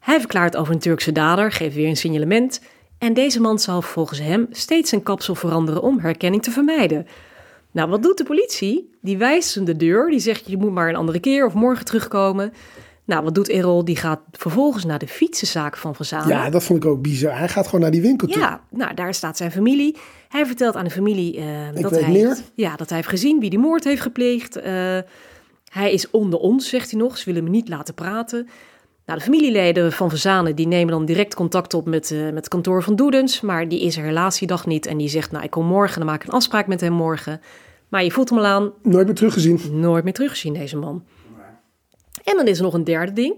Hij verklaart over een Turkse dader, geeft weer een signalement. En deze man zal volgens hem steeds zijn kapsel veranderen om herkenning te vermijden. Nou, wat doet de politie? Die wijst hem de deur, die zegt je moet maar een andere keer of morgen terugkomen. Nou, wat doet Errol? Die gaat vervolgens naar de fietsenzaak van Van Ja, dat vond ik ook bizar. Hij gaat gewoon naar die winkel toe. Ja, nou, daar staat zijn familie. Hij vertelt aan de familie uh, dat, hij, meer. Ja, dat hij heeft gezien wie die moord heeft gepleegd. Uh, hij is onder ons, zegt hij nog. Ze willen me niet laten praten. Nou, de familieleden van Verzanen die nemen dan direct contact op met, uh, met het kantoor van Doedens. Maar die is er helaas die dag niet. En die zegt, nou, ik kom morgen, dan maak ik een afspraak met hem morgen. Maar je voelt hem al aan. Nooit meer teruggezien. Nooit meer teruggezien, deze man. En dan is er nog een derde ding.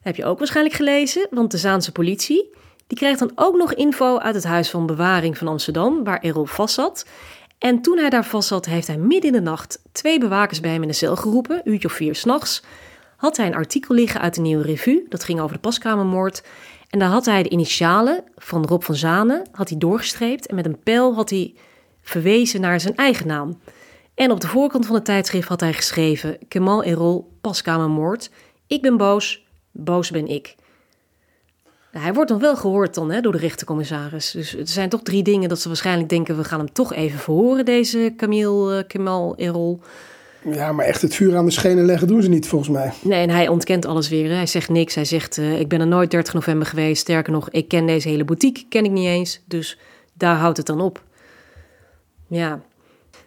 heb je ook waarschijnlijk gelezen, want de Zaanse politie... die krijgt dan ook nog info uit het Huis van Bewaring van Amsterdam... waar Errol vast zat. En toen hij daar vast zat, heeft hij midden in de nacht... twee bewakers bij hem in de cel geroepen, uurtje of vier s'nachts... had hij een artikel liggen uit de Nieuwe Revue. Dat ging over de paskamermoord. En daar had hij de initialen van Rob van Zanen had hij doorgestreept... en met een pijl had hij verwezen naar zijn eigen naam... En op de voorkant van het tijdschrift had hij geschreven: Kemal Erol, paskamermoord. Ik ben boos, boos ben ik. Nou, hij wordt dan wel gehoord dan, hè, door de rechtercommissaris. Dus het zijn toch drie dingen dat ze waarschijnlijk denken... we gaan hem toch even verhoren, deze Camille, uh, Kemal Erol. Ja, maar echt het vuur aan de schenen leggen doen ze niet, volgens mij. Nee, en hij ontkent alles weer. Hij zegt niks. Hij zegt, uh, ik ben er nooit 30 november geweest. Sterker nog, ik ken deze hele boutique, ken ik niet eens. Dus daar houdt het dan op. Ja,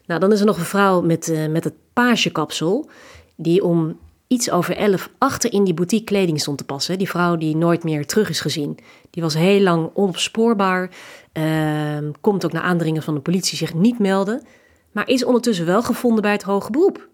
nou, dan is er nog een vrouw met, uh, met het pagekapsel, die om iets over elf achter in die boutique kleding stond te passen. Die vrouw die nooit meer terug is gezien. Die was heel lang onopspoorbaar, uh, komt ook naar aandringen van de politie zich niet melden, maar is ondertussen wel gevonden bij het hoge beroep.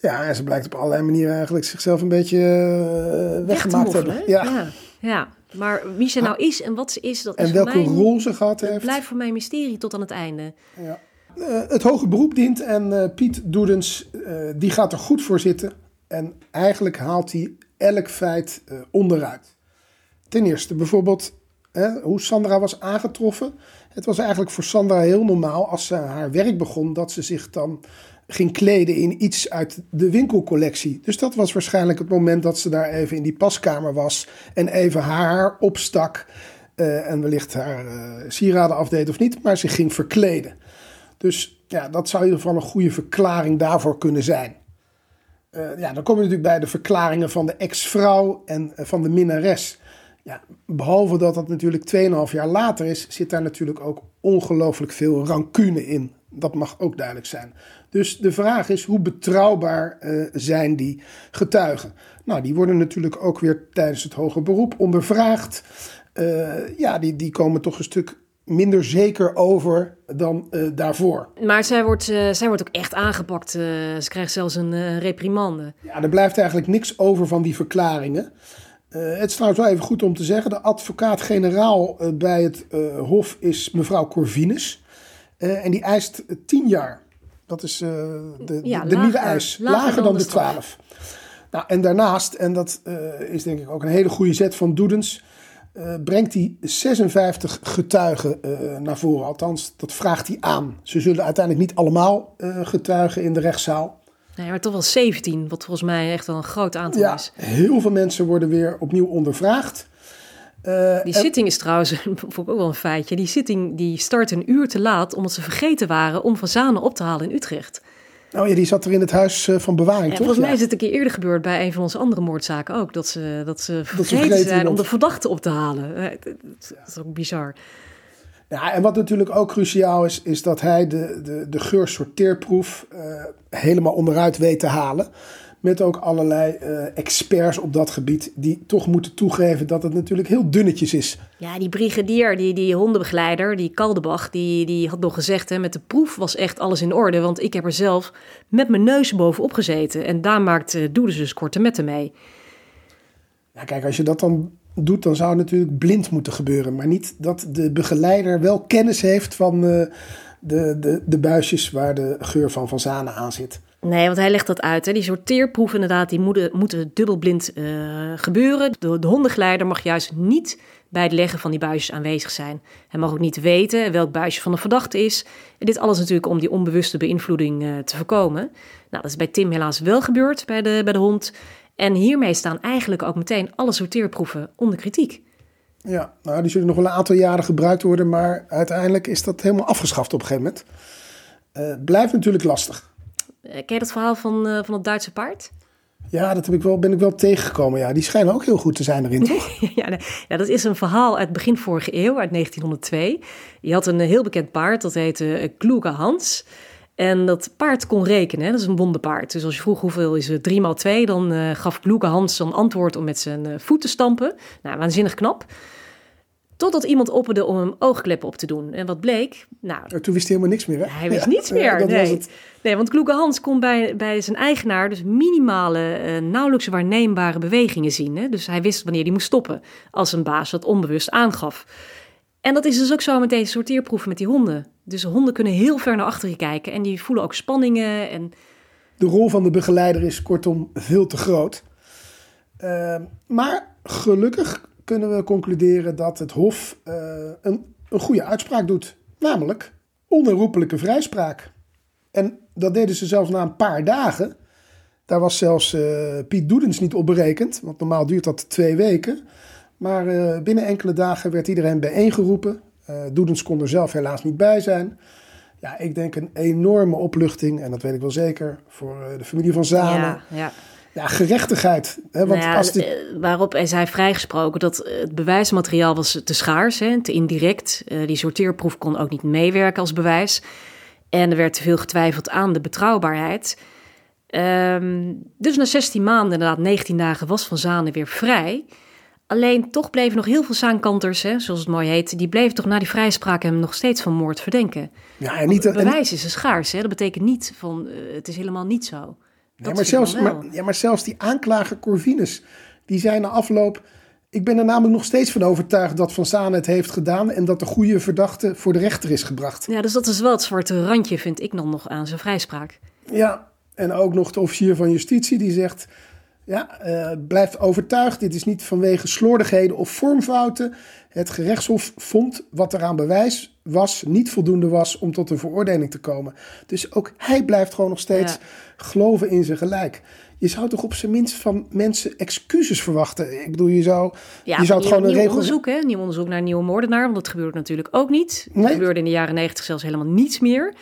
Ja, en ze blijkt op allerlei manieren eigenlijk zichzelf een beetje uh, weggemaakt te hebben. Ja. ja. Ja, maar wie ze nou is en wat ze is, dat en is welke voor mij, rol ze gehad heeft. blijft voor mij een mysterie tot aan het einde. Ja. Uh, het hoge beroep dient en uh, Piet Doedens, uh, die gaat er goed voor zitten. En eigenlijk haalt hij elk feit onderuit. Ten eerste bijvoorbeeld hoe Sandra was aangetroffen. Het was eigenlijk voor Sandra heel normaal als ze haar werk begon, dat ze zich dan ging kleden in iets uit de winkelcollectie. Dus dat was waarschijnlijk het moment dat ze daar even in die paskamer was en even haar opstak. Uh, en wellicht haar uh, sieraden afdeed of niet, maar ze ging verkleden. Dus ja, dat zou in ieder geval een goede verklaring daarvoor kunnen zijn. Uh, ja, dan kom je natuurlijk bij de verklaringen van de ex-vrouw en van de minnares. Ja, behalve dat dat natuurlijk 2,5 jaar later is, zit daar natuurlijk ook ongelooflijk veel rancune in. Dat mag ook duidelijk zijn. Dus de vraag is, hoe betrouwbaar uh, zijn die getuigen? Nou, die worden natuurlijk ook weer tijdens het hoger beroep ondervraagd. Uh, ja, die, die komen toch een stuk minder zeker over dan uh, daarvoor. Maar zij wordt, uh, zij wordt ook echt aangepakt. ze krijgt zelfs een reprimande. Ja, er blijft eigenlijk niks over van die verklaringen. het is trouwens wel even goed om te zeggen: de advocaat-generaal bij het Hof is mevrouw Corvinus. en die eist tien jaar. Dat is de, ja, de, de lager, nieuwe eis. Lager, Lager dan dan de de straf. twaalf. Nou, en daarnaast, en dat uh, is denk ik ook een hele goede zet van Doedens, uh, brengt hij 56 getuigen uh, naar voren. Althans, dat vraagt hij aan. Ze zullen uiteindelijk niet allemaal getuigen in de rechtszaal. Nee, maar toch wel 17, wat volgens mij echt wel een groot aantal ja, is. Heel veel mensen worden weer opnieuw ondervraagd. Die en... zitting is trouwens, ook wel een feitje. Die zitting die start een uur te laat, omdat ze vergeten waren om Van Zanen op te halen in Utrecht. Oh ja, die zat er in het huis van bewaring, ja, toch? Volgens mij is het een keer eerder gebeurd bij een van onze andere moordzaken ook. Dat ze, dat ze vergeten, dat ze vergeten zijn om de verdachte op te halen. Dat is ook bizar. Ja, en wat natuurlijk ook cruciaal is, is dat hij de, de, de geursorteerproef uh, helemaal onderuit weet te halen. Met ook allerlei uh, experts op dat gebied die toch moeten toegeven dat het natuurlijk heel dunnetjes is. Ja, die brigadier, die, die hondenbegeleider, die Kaldebach, die, die had nog gezegd... Hè, met de proef was echt alles in orde, want ik heb er zelf met mijn neus bovenop gezeten. En daar maakt uh, Doedens dus korte metten mee. Ja, kijk, als je dat dan doet, dan zou het natuurlijk blind moeten gebeuren. Maar niet dat de begeleider wel kennis heeft van uh, de, de, de buisjes waar de geur van Van Zanen aan zit. Nee, want hij legt dat uit. Hè. Die sorteerproeven inderdaad, die moeten, moeten dubbelblind uh, gebeuren. De, de hondengeleider mag juist niet bij het leggen van die buisjes aanwezig zijn. Hij mag ook niet weten welk buisje van de verdachte is. En dit alles natuurlijk om die onbewuste beïnvloeding uh, te voorkomen. Nou, dat is bij Tim helaas wel gebeurd bij de, bij de hond. En hiermee staan eigenlijk ook meteen alle sorteerproeven onder kritiek. Ja, nou, die zullen nog wel een aantal jaren gebruikt worden, maar uiteindelijk is dat helemaal afgeschaft op een gegeven moment. Uh, blijft natuurlijk lastig. Uh, ken je dat verhaal van, uh, van het Duitse paard? Ja, dat heb ik wel, ben ik wel tegengekomen. Ja, die schijnen ook heel goed te zijn erin, toch? ja, nee, ja, dat is een verhaal uit begin vorige eeuw, uit 1902. Je had een heel bekend paard, dat heette Kloeke Hans. En dat paard kon rekenen, hè? dat is een wonderpaard. Dus als je vroeg hoeveel is het 3 maal 2, dan uh, gaf Kloeke Hans een antwoord om met zijn uh, voet te stampen. Nou, waanzinnig knap. Totdat iemand opperde om hem oogkleppen op te doen. En wat bleek? Nou, toen wist hij helemaal niks meer, hè? Hij wist ja, niets meer, ja, nee. nee. Want Kloeke Hans kon bij, bij zijn eigenaar dus minimale, uh, nauwelijks waarneembare bewegingen zien. Hè? Dus hij wist wanneer hij moest stoppen, als een baas dat onbewust aangaf. En dat is dus ook zo met deze sorteerproeven met die honden. Dus honden kunnen heel ver naar achteren kijken en die voelen ook spanningen. En... De rol van de begeleider is kortom veel te groot. Uh, maar gelukkig kunnen we concluderen dat het Hof uh, een, een goede uitspraak doet. Namelijk onherroepelijke vrijspraak. En dat deden ze zelfs na een paar dagen. Daar was zelfs uh, Piet Doedens niet op berekend, want normaal duurt dat twee weken. Maar uh, binnen enkele dagen werd iedereen bijeengeroepen. Uh, Doedens kon er zelf helaas niet bij zijn. Ja, ik denk een enorme opluchting, en dat weet ik wel zeker, voor de familie van Zanen. Ja, ja. Ja gerechtigheid. Hè, want nou ja, als dit... Waarop is hij vrijgesproken dat het bewijsmateriaal was te schaars, hè, te indirect. die sorteerproef kon ook niet meewerken als bewijs. En er werd te veel getwijfeld aan de betrouwbaarheid. Um, dus na 16 maanden, inderdaad 19 dagen, was Van Zanen weer vrij. Alleen toch bleven nog heel veel zaankanters, hè, zoals het mooi heet, die bleven toch na die vrijspraak hem nog steeds van moord verdenken. Ja, en niet, het bewijs is een schaars, hè? dat betekent niet van uh, het is helemaal niet zo. Nee, maar, zelfs, maar, ja, maar zelfs die aanklager Corvinus, die zei na afloop, ik ben er namelijk nog steeds van overtuigd dat Van Zanen het heeft gedaan en dat de goede verdachte voor de rechter is gebracht. Ja, dus dat is wel het zwarte randje, vind ik dan nog aan zijn vrijspraak. Ja, en ook nog de officier van justitie die zegt, ja, uh, blijft overtuigd. Dit is niet vanwege slordigheden of vormfouten. Het gerechtshof vond wat er aan bewijs was, niet voldoende was om tot een veroordeling te komen. Dus ook hij blijft gewoon nog steeds ja. Geloven in zijn gelijk. Je zou toch op zijn minst van mensen excuses verwachten? Ik bedoel, je zou, ja, je zou het gewoon een nieuw regel... onderzoek, hè? Nieuw onderzoek naar een nieuwe moordenaar, want dat gebeurde natuurlijk ook niet. Nee. Gebeurde in de jaren negentig zelfs helemaal niets meer.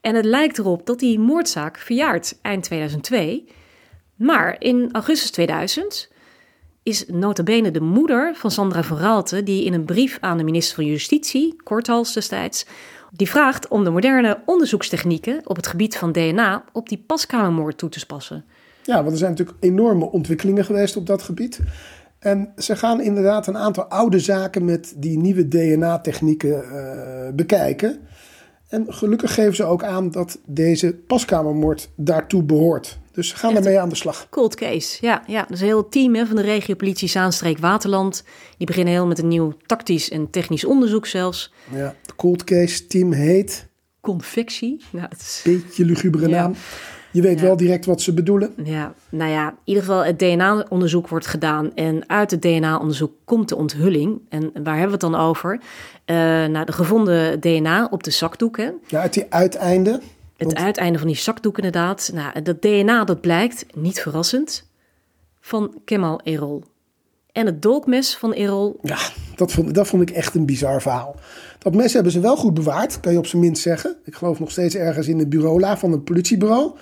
En het lijkt erop dat die moordzaak verjaart eind 2002... Maar in augustus 2000 is nota bene de moeder van Sandra van Raalte... die in een brief aan de minister van Justitie, Korthals destijds... die vraagt om de moderne onderzoekstechnieken op het gebied van DNA... op die paskamermoord toe te passen. Ja, want er zijn natuurlijk enorme ontwikkelingen geweest op dat gebied. En ze gaan inderdaad een aantal oude zaken met die nieuwe DNA-technieken uh, bekijken. En gelukkig geven ze ook aan dat deze paskamermoord daartoe behoort. Dus gaan ermee aan de slag. Cold case, ja. ja. Dus een heel team hè, van de regiopolitie Zaanstreek Waterland. Die beginnen heel met een nieuw tactisch en technisch onderzoek zelfs. Ja, het cold case team heet... Confectie. Nou, het is... Beetje lugubere naam. Je weet wel direct wat ze bedoelen. Ja, nou ja, in ieder geval het DNA-onderzoek wordt gedaan. En uit het DNA-onderzoek komt de onthulling. En waar hebben we het dan over? Uh, nou, de gevonden DNA op de zakdoeken. Ja, uit die uiteinde. Het uiteinde van die zakdoek inderdaad. Nou, dat DNA dat blijkt, niet verrassend, van Kemal Erol. En het dolkmes van Erol. Ja, dat vond, dat vond ik echt een bizar verhaal. Dat mes hebben ze wel goed bewaard, kan je op zijn minst zeggen. Ik geloof nog steeds ergens in de bureaula van een politiebureau.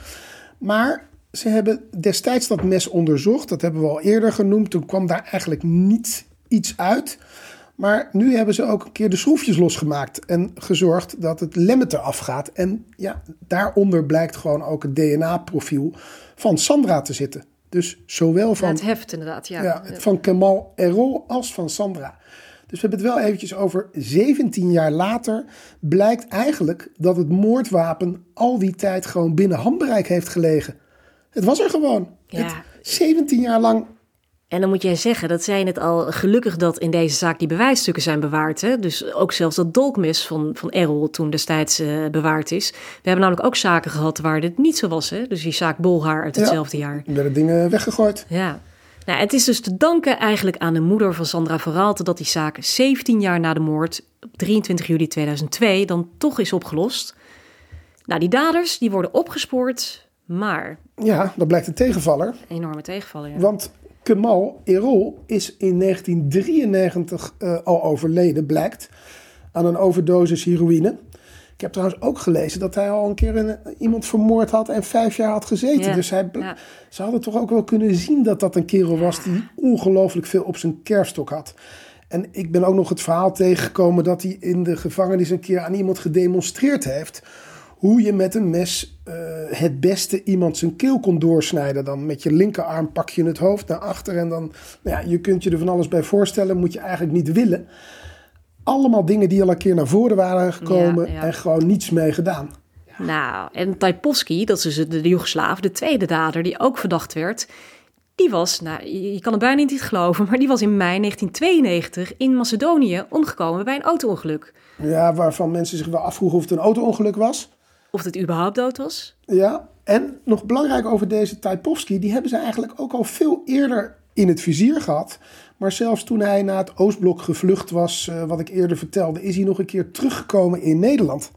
Maar ze hebben destijds dat mes onderzocht. Dat hebben we al eerder genoemd. Toen kwam daar eigenlijk niet iets uit. Maar nu hebben ze ook een keer de schroefjes losgemaakt en gezorgd dat het lemmet eraf gaat. En ja, daaronder blijkt gewoon ook het DNA-profiel van Sandra te zitten. Dus zowel van. het heft inderdaad, ja. ja van Kemal Errol als van Sandra. Dus we hebben het wel eventjes over 17 jaar later. Blijkt eigenlijk dat het moordwapen al die tijd gewoon binnen handbereik heeft gelegen. Het was er gewoon. Ja. 17 jaar lang en dan moet jij zeggen, dat zijn het al gelukkig dat in deze zaak die bewijsstukken zijn bewaard. Hè? Dus ook zelfs dat dolkmes van, van Errol toen destijds uh, bewaard is. We hebben namelijk ook zaken gehad waar dit niet zo was. Hè? Dus die zaak Bolhaar uit hetzelfde jaar. Er werden dingen weggegooid. Ja. Nou, het is dus te danken eigenlijk aan de moeder van Sandra Verraalte dat die zaak 17 jaar na de moord, op 23 juli 2002, dan toch is opgelost. Nou, die daders die worden opgespoord, maar... Ja, dat blijkt een tegenvaller. Een enorme tegenvaller, ja. Want Kemal Erol is in 1993 uh, al overleden, blijkt, aan een overdosis heroïne. Ik heb trouwens ook gelezen dat hij al een keer een, iemand vermoord had en vijf jaar had gezeten. dus hij, ze hadden toch ook wel kunnen zien dat dat een kerel was die ongelooflijk veel op zijn kerfstok had. En ik ben ook nog het verhaal tegengekomen dat hij in de gevangenis een keer aan iemand gedemonstreerd heeft hoe je met een mes uh, het beste iemand zijn keel kon doorsnijden. Dan met je linkerarm pak je het hoofd naar achter en dan, nou ja, je kunt je er van alles bij voorstellen, moet je eigenlijk niet willen. Allemaal dingen die al een keer naar voren waren gekomen en gewoon niets mee gedaan. Nou, en Taipovsky, dat is dus de, de Joegoslaaf, de tweede dader die ook verdacht werd, die was, nou, je kan het bijna niet geloven, maar die was in mei 1992 in Macedonië omgekomen bij een auto-ongeluk. Ja, waarvan mensen zich wel afvroegen of het een auto-ongeluk was. Of het überhaupt dood was? Ja, en nog belangrijk over deze Taipovsky, die hebben ze eigenlijk ook al veel eerder in het vizier gehad. Maar zelfs toen hij naar het Oostblok gevlucht was, uh, wat ik eerder vertelde, is hij nog een keer teruggekomen in Nederland.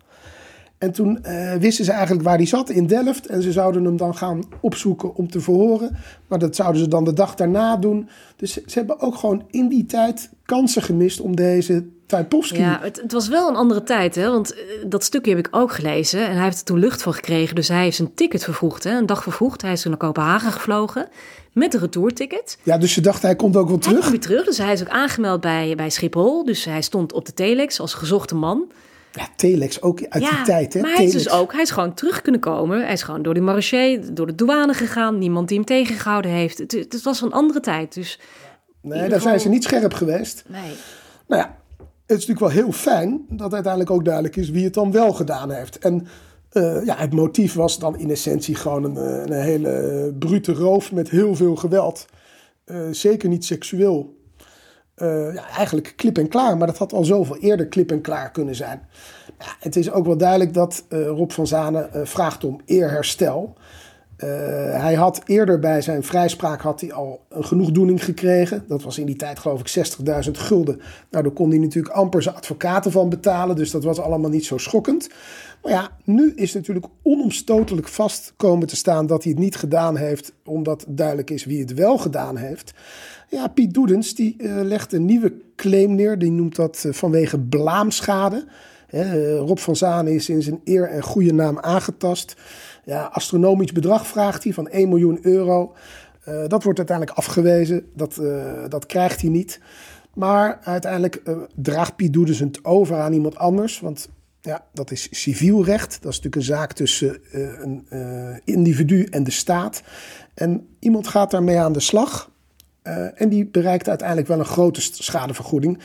En toen uh, wisten ze eigenlijk waar hij zat, in Delft. En ze zouden hem dan gaan opzoeken om te verhoren. Maar dat zouden ze dan de dag daarna doen. Dus ze hebben ook gewoon in die tijd kansen gemist om deze Tchaikovsky. Ja, het, het, was wel een andere tijd, hè? want eh, dat stukje heb ik ook gelezen. En hij heeft er toen lucht voor gekregen, dus hij heeft zijn ticket vervroegd, hè? een dag vervroegd. Hij is toen naar Kopenhagen gevlogen met een retourticket. Ja, dus je dacht hij komt ook wel terug? Hij komt weer terug, dus hij is ook aangemeld bij, bij Schiphol. Dus hij stond op de telex als gezochte man. Ja, telex ook uit die tijd, hè? maar hij is dus ook, hij is gewoon terug kunnen komen. Hij is gewoon door de marché, door de douane gegaan. Niemand die hem tegengehouden heeft. Het, het was een andere tijd, dus... Nee, daar zijn ze niet scherp geweest. Nee. Nou ja, het is natuurlijk wel heel fijn dat uiteindelijk ook duidelijk is wie het dan wel gedaan heeft. En uh, ja, het motief was dan in essentie gewoon een, eh, een hele brute roof met heel veel geweld. Uh, zeker niet seksueel. Uh, ja, eigenlijk klip en klaar, maar dat had al zoveel eerder klip en klaar kunnen zijn. Ja, het is ook wel duidelijk dat Rob van Zanen vraagt om eerherstel. Hij had eerder bij zijn vrijspraak had hij al een genoegdoening gekregen. Dat was in die tijd geloof ik 60.000 gulden. Nou, daar kon hij natuurlijk amper zijn advocaten van betalen. Dus dat was allemaal niet zo schokkend. Maar ja, nu is natuurlijk onomstotelijk vast komen te staan dat hij het niet gedaan heeft. Omdat duidelijk is wie het wel gedaan heeft. Ja, Piet Doedens die uh, legt een nieuwe claim neer. Die noemt dat uh, vanwege blaamschade. Rob van Zaan is in zijn eer en goede naam aangetast. Ja, astronomisch bedrag vraagt hij van 1 miljoen euro. Dat wordt uiteindelijk afgewezen. Dat, dat krijgt hij niet. Maar uiteindelijk draagt Piet Doedens het over aan iemand anders. Want Ja, dat is civiel recht. Dat is natuurlijk een zaak tussen een individu en de staat. En iemand gaat daarmee aan de slag. Uh, en die bereikt uiteindelijk wel een grote schadevergoeding.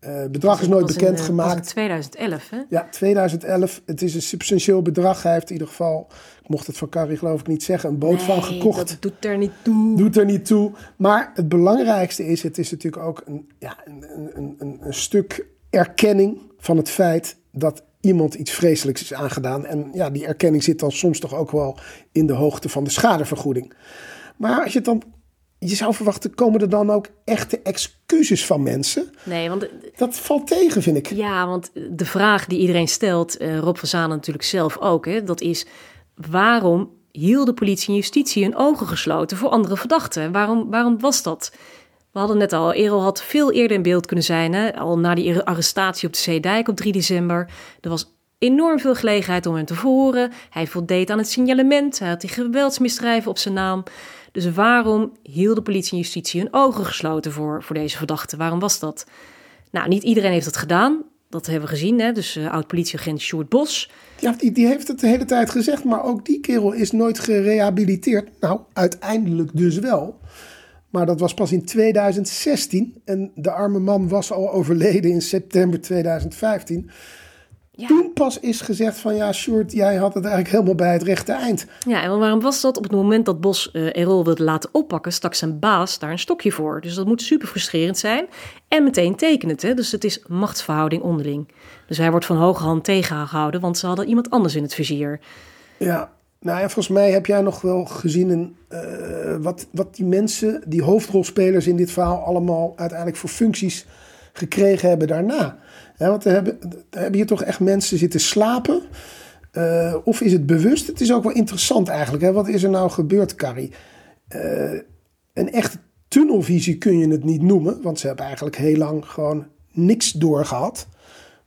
Het bedrag is nooit bekend gemaakt. in 2011, hè? Ja, 2011. Het is een substantieel bedrag. Hij heeft in ieder geval, ik mocht het van Carrie geloof ik niet zeggen, een boot nee, van gekocht. dat doet er niet toe. Doet er niet toe. Maar het belangrijkste is, het is natuurlijk ook een, ja, een, een, een, een stuk erkenning van het feit dat iemand iets vreselijks is aangedaan. En ja, die erkenning zit dan soms toch ook wel in de hoogte van de schadevergoeding. Maar als je het dan. Je zou verwachten, komen er dan ook echte excuses van mensen? Nee, want... Dat valt tegen, vind ik. Ja, want de vraag die iedereen stelt, uh, Rob van Zanen natuurlijk zelf ook, hè, dat is... waarom hielden politie en justitie hun ogen gesloten voor andere verdachten? Waarom, waarom was dat? We hadden net al, Erol had veel eerder in beeld kunnen zijn. Hè? Al na die arrestatie op de Zeedijk op 3 december. Er was enorm veel gelegenheid om hem te verhoren. Hij voldeed aan het signalement. Hij had die geweldsmisdrijven op zijn naam. Dus waarom hielden politie en justitie hun ogen gesloten voor, voor deze verdachte? Waarom was dat? Nou, niet iedereen heeft dat gedaan. Dat hebben we gezien. Hè? Dus uh, oud-politieagent Sjoerd Bos. Ja, die, die heeft het de hele tijd gezegd. Maar ook die kerel is nooit gerehabiliteerd. Nou, uiteindelijk dus wel. Maar dat was pas in 2016 en de arme man was al overleden in september 2015. Ja. Toen pas is gezegd van ja, Sjoerd, jij had het eigenlijk helemaal bij het rechte eind. Ja, en waarom was dat? Op het moment dat Bos uh, Errol wilde laten oppakken, stak zijn baas daar een stokje voor. Dus dat moet super frustrerend zijn. En meteen tekenend, hè? dus het is machtsverhouding onderling. Dus hij wordt van hoge hand tegengehouden, want ze hadden iemand anders in het vizier. Ja, nou ja, volgens mij heb jij nog wel gezien een, uh, wat, wat die mensen, die hoofdrolspelers in dit verhaal, allemaal uiteindelijk voor functies gekregen hebben daarna. Ja, want er hebben, hebben hier toch echt mensen zitten slapen. Uh, of is het bewust? Het is ook wel interessant eigenlijk. Hè? Wat is er nou gebeurd, Carrie? Uh, een echte tunnelvisie kun je het niet noemen, want ze hebben eigenlijk heel lang gewoon niks doorgehad.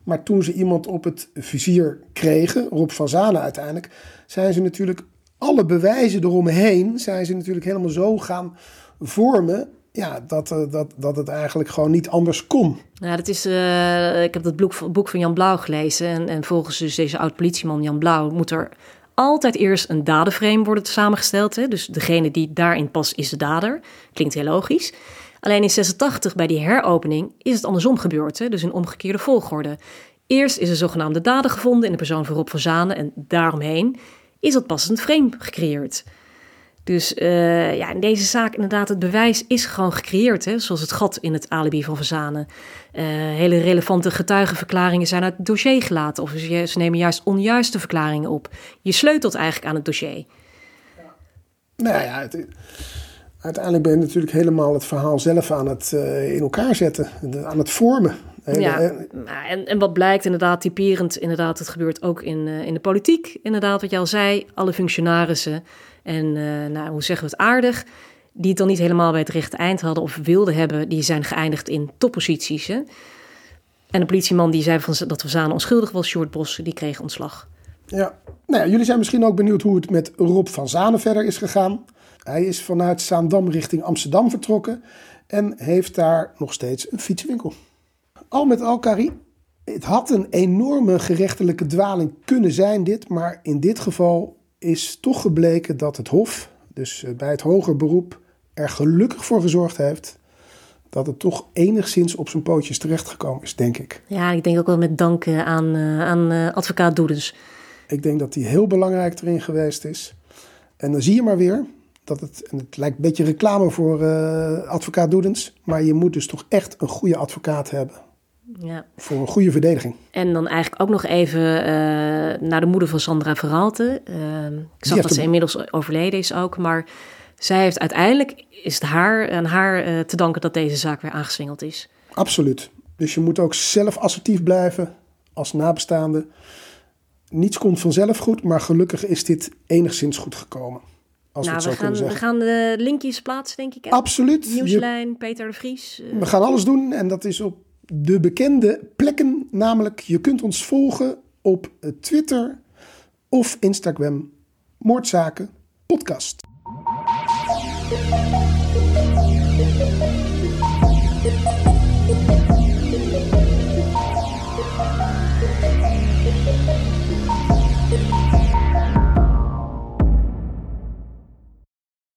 Maar toen ze iemand op het vizier kregen, Rob van Zanen uiteindelijk, zijn ze natuurlijk alle bewijzen eromheen, zijn ze natuurlijk helemaal zo gaan vormen. Ja, dat, eh, dat, dat het eigenlijk gewoon niet anders kon. Ja, dat is, uh, ik heb dat boek, boek van Jan Blauw gelezen. En, en volgens dus deze oud-politieman Jan Blauw moet er altijd eerst een dadenframe worden samengesteld. Hè? Dus degene die daarin past is de dader. Klinkt heel logisch. Alleen in 86 bij die heropening is het andersom gebeurd. Hè? Dus in omgekeerde volgorde. Eerst is een zogenaamde dader gevonden in de persoon van Rob van Zanen. En daaromheen is dat passend frame gecreëerd. Dus uh, ja, in deze zaak inderdaad, het bewijs is gewoon gecreëerd. Hè? Zoals het gat in het alibi van Verzanen. Uh, hele relevante getuigenverklaringen zijn uit het dossier gelaten. Of ze, ze nemen juist onjuiste verklaringen op. Je sleutelt eigenlijk aan het dossier. Nou ja, het, uiteindelijk ben je natuurlijk helemaal het verhaal zelf aan het uh, in elkaar zetten. Aan het vormen. Ja, en, en wat blijkt inderdaad typerend, inderdaad, het gebeurt ook in, in de politiek. Inderdaad, wat je al zei, alle functionarissen en, uh, nou, hoe zeggen we het aardig, die het dan niet helemaal bij het rechte eind hadden of wilden hebben, die zijn geëindigd in topposities. Hè? En de politieman die zei van, dat onschuldig was, Short Bos, die kreeg ontslag. Ja, nou ja, jullie zijn misschien ook benieuwd hoe het met Rob van Zanen verder is gegaan. Hij is vanuit Zaandam richting Amsterdam vertrokken en heeft daar nog steeds een fietswinkel. Al met al, Carrie, het had een enorme gerechtelijke dwaling kunnen zijn dit, maar in dit geval is toch gebleken dat het Hof, dus eh, bij het hoger beroep, er gelukkig voor gezorgd heeft dat het toch enigszins op zijn pootjes terechtgekomen is, denk ik. Ja, ik denk ook wel met dank eh, aan, uh, aan advocaat Doedens. Ik denk dat hij heel belangrijk erin geweest is. En dan zie je maar weer dat het, en het lijkt een beetje reclame voor advocaat Doedens, maar je moet dus toch echt een goede advocaat hebben. Ja. Voor een goede verdediging. En dan eigenlijk ook nog even uh, naar de moeder van Sandra Verhalte. Uh, ik zag dat ze inmiddels overleden is ook. Maar zij heeft uiteindelijk, is het haar, aan haar uh, te danken dat deze zaak weer aangeswingeld is. Absoluut. Dus je moet ook zelf assertief blijven als nabestaande. Niets komt vanzelf goed, maar gelukkig is dit enigszins goed gekomen. Als nou, we, het zo gaan, we gaan de linkjes plaatsen, denk ik. Hè? Absoluut. Nieuwslijn, je... Peter de Vries. We gaan alles doen en dat is op de bekende plekken. Namelijk, je kunt ons volgen op Twitter of Instagram. Moordzaken podcast.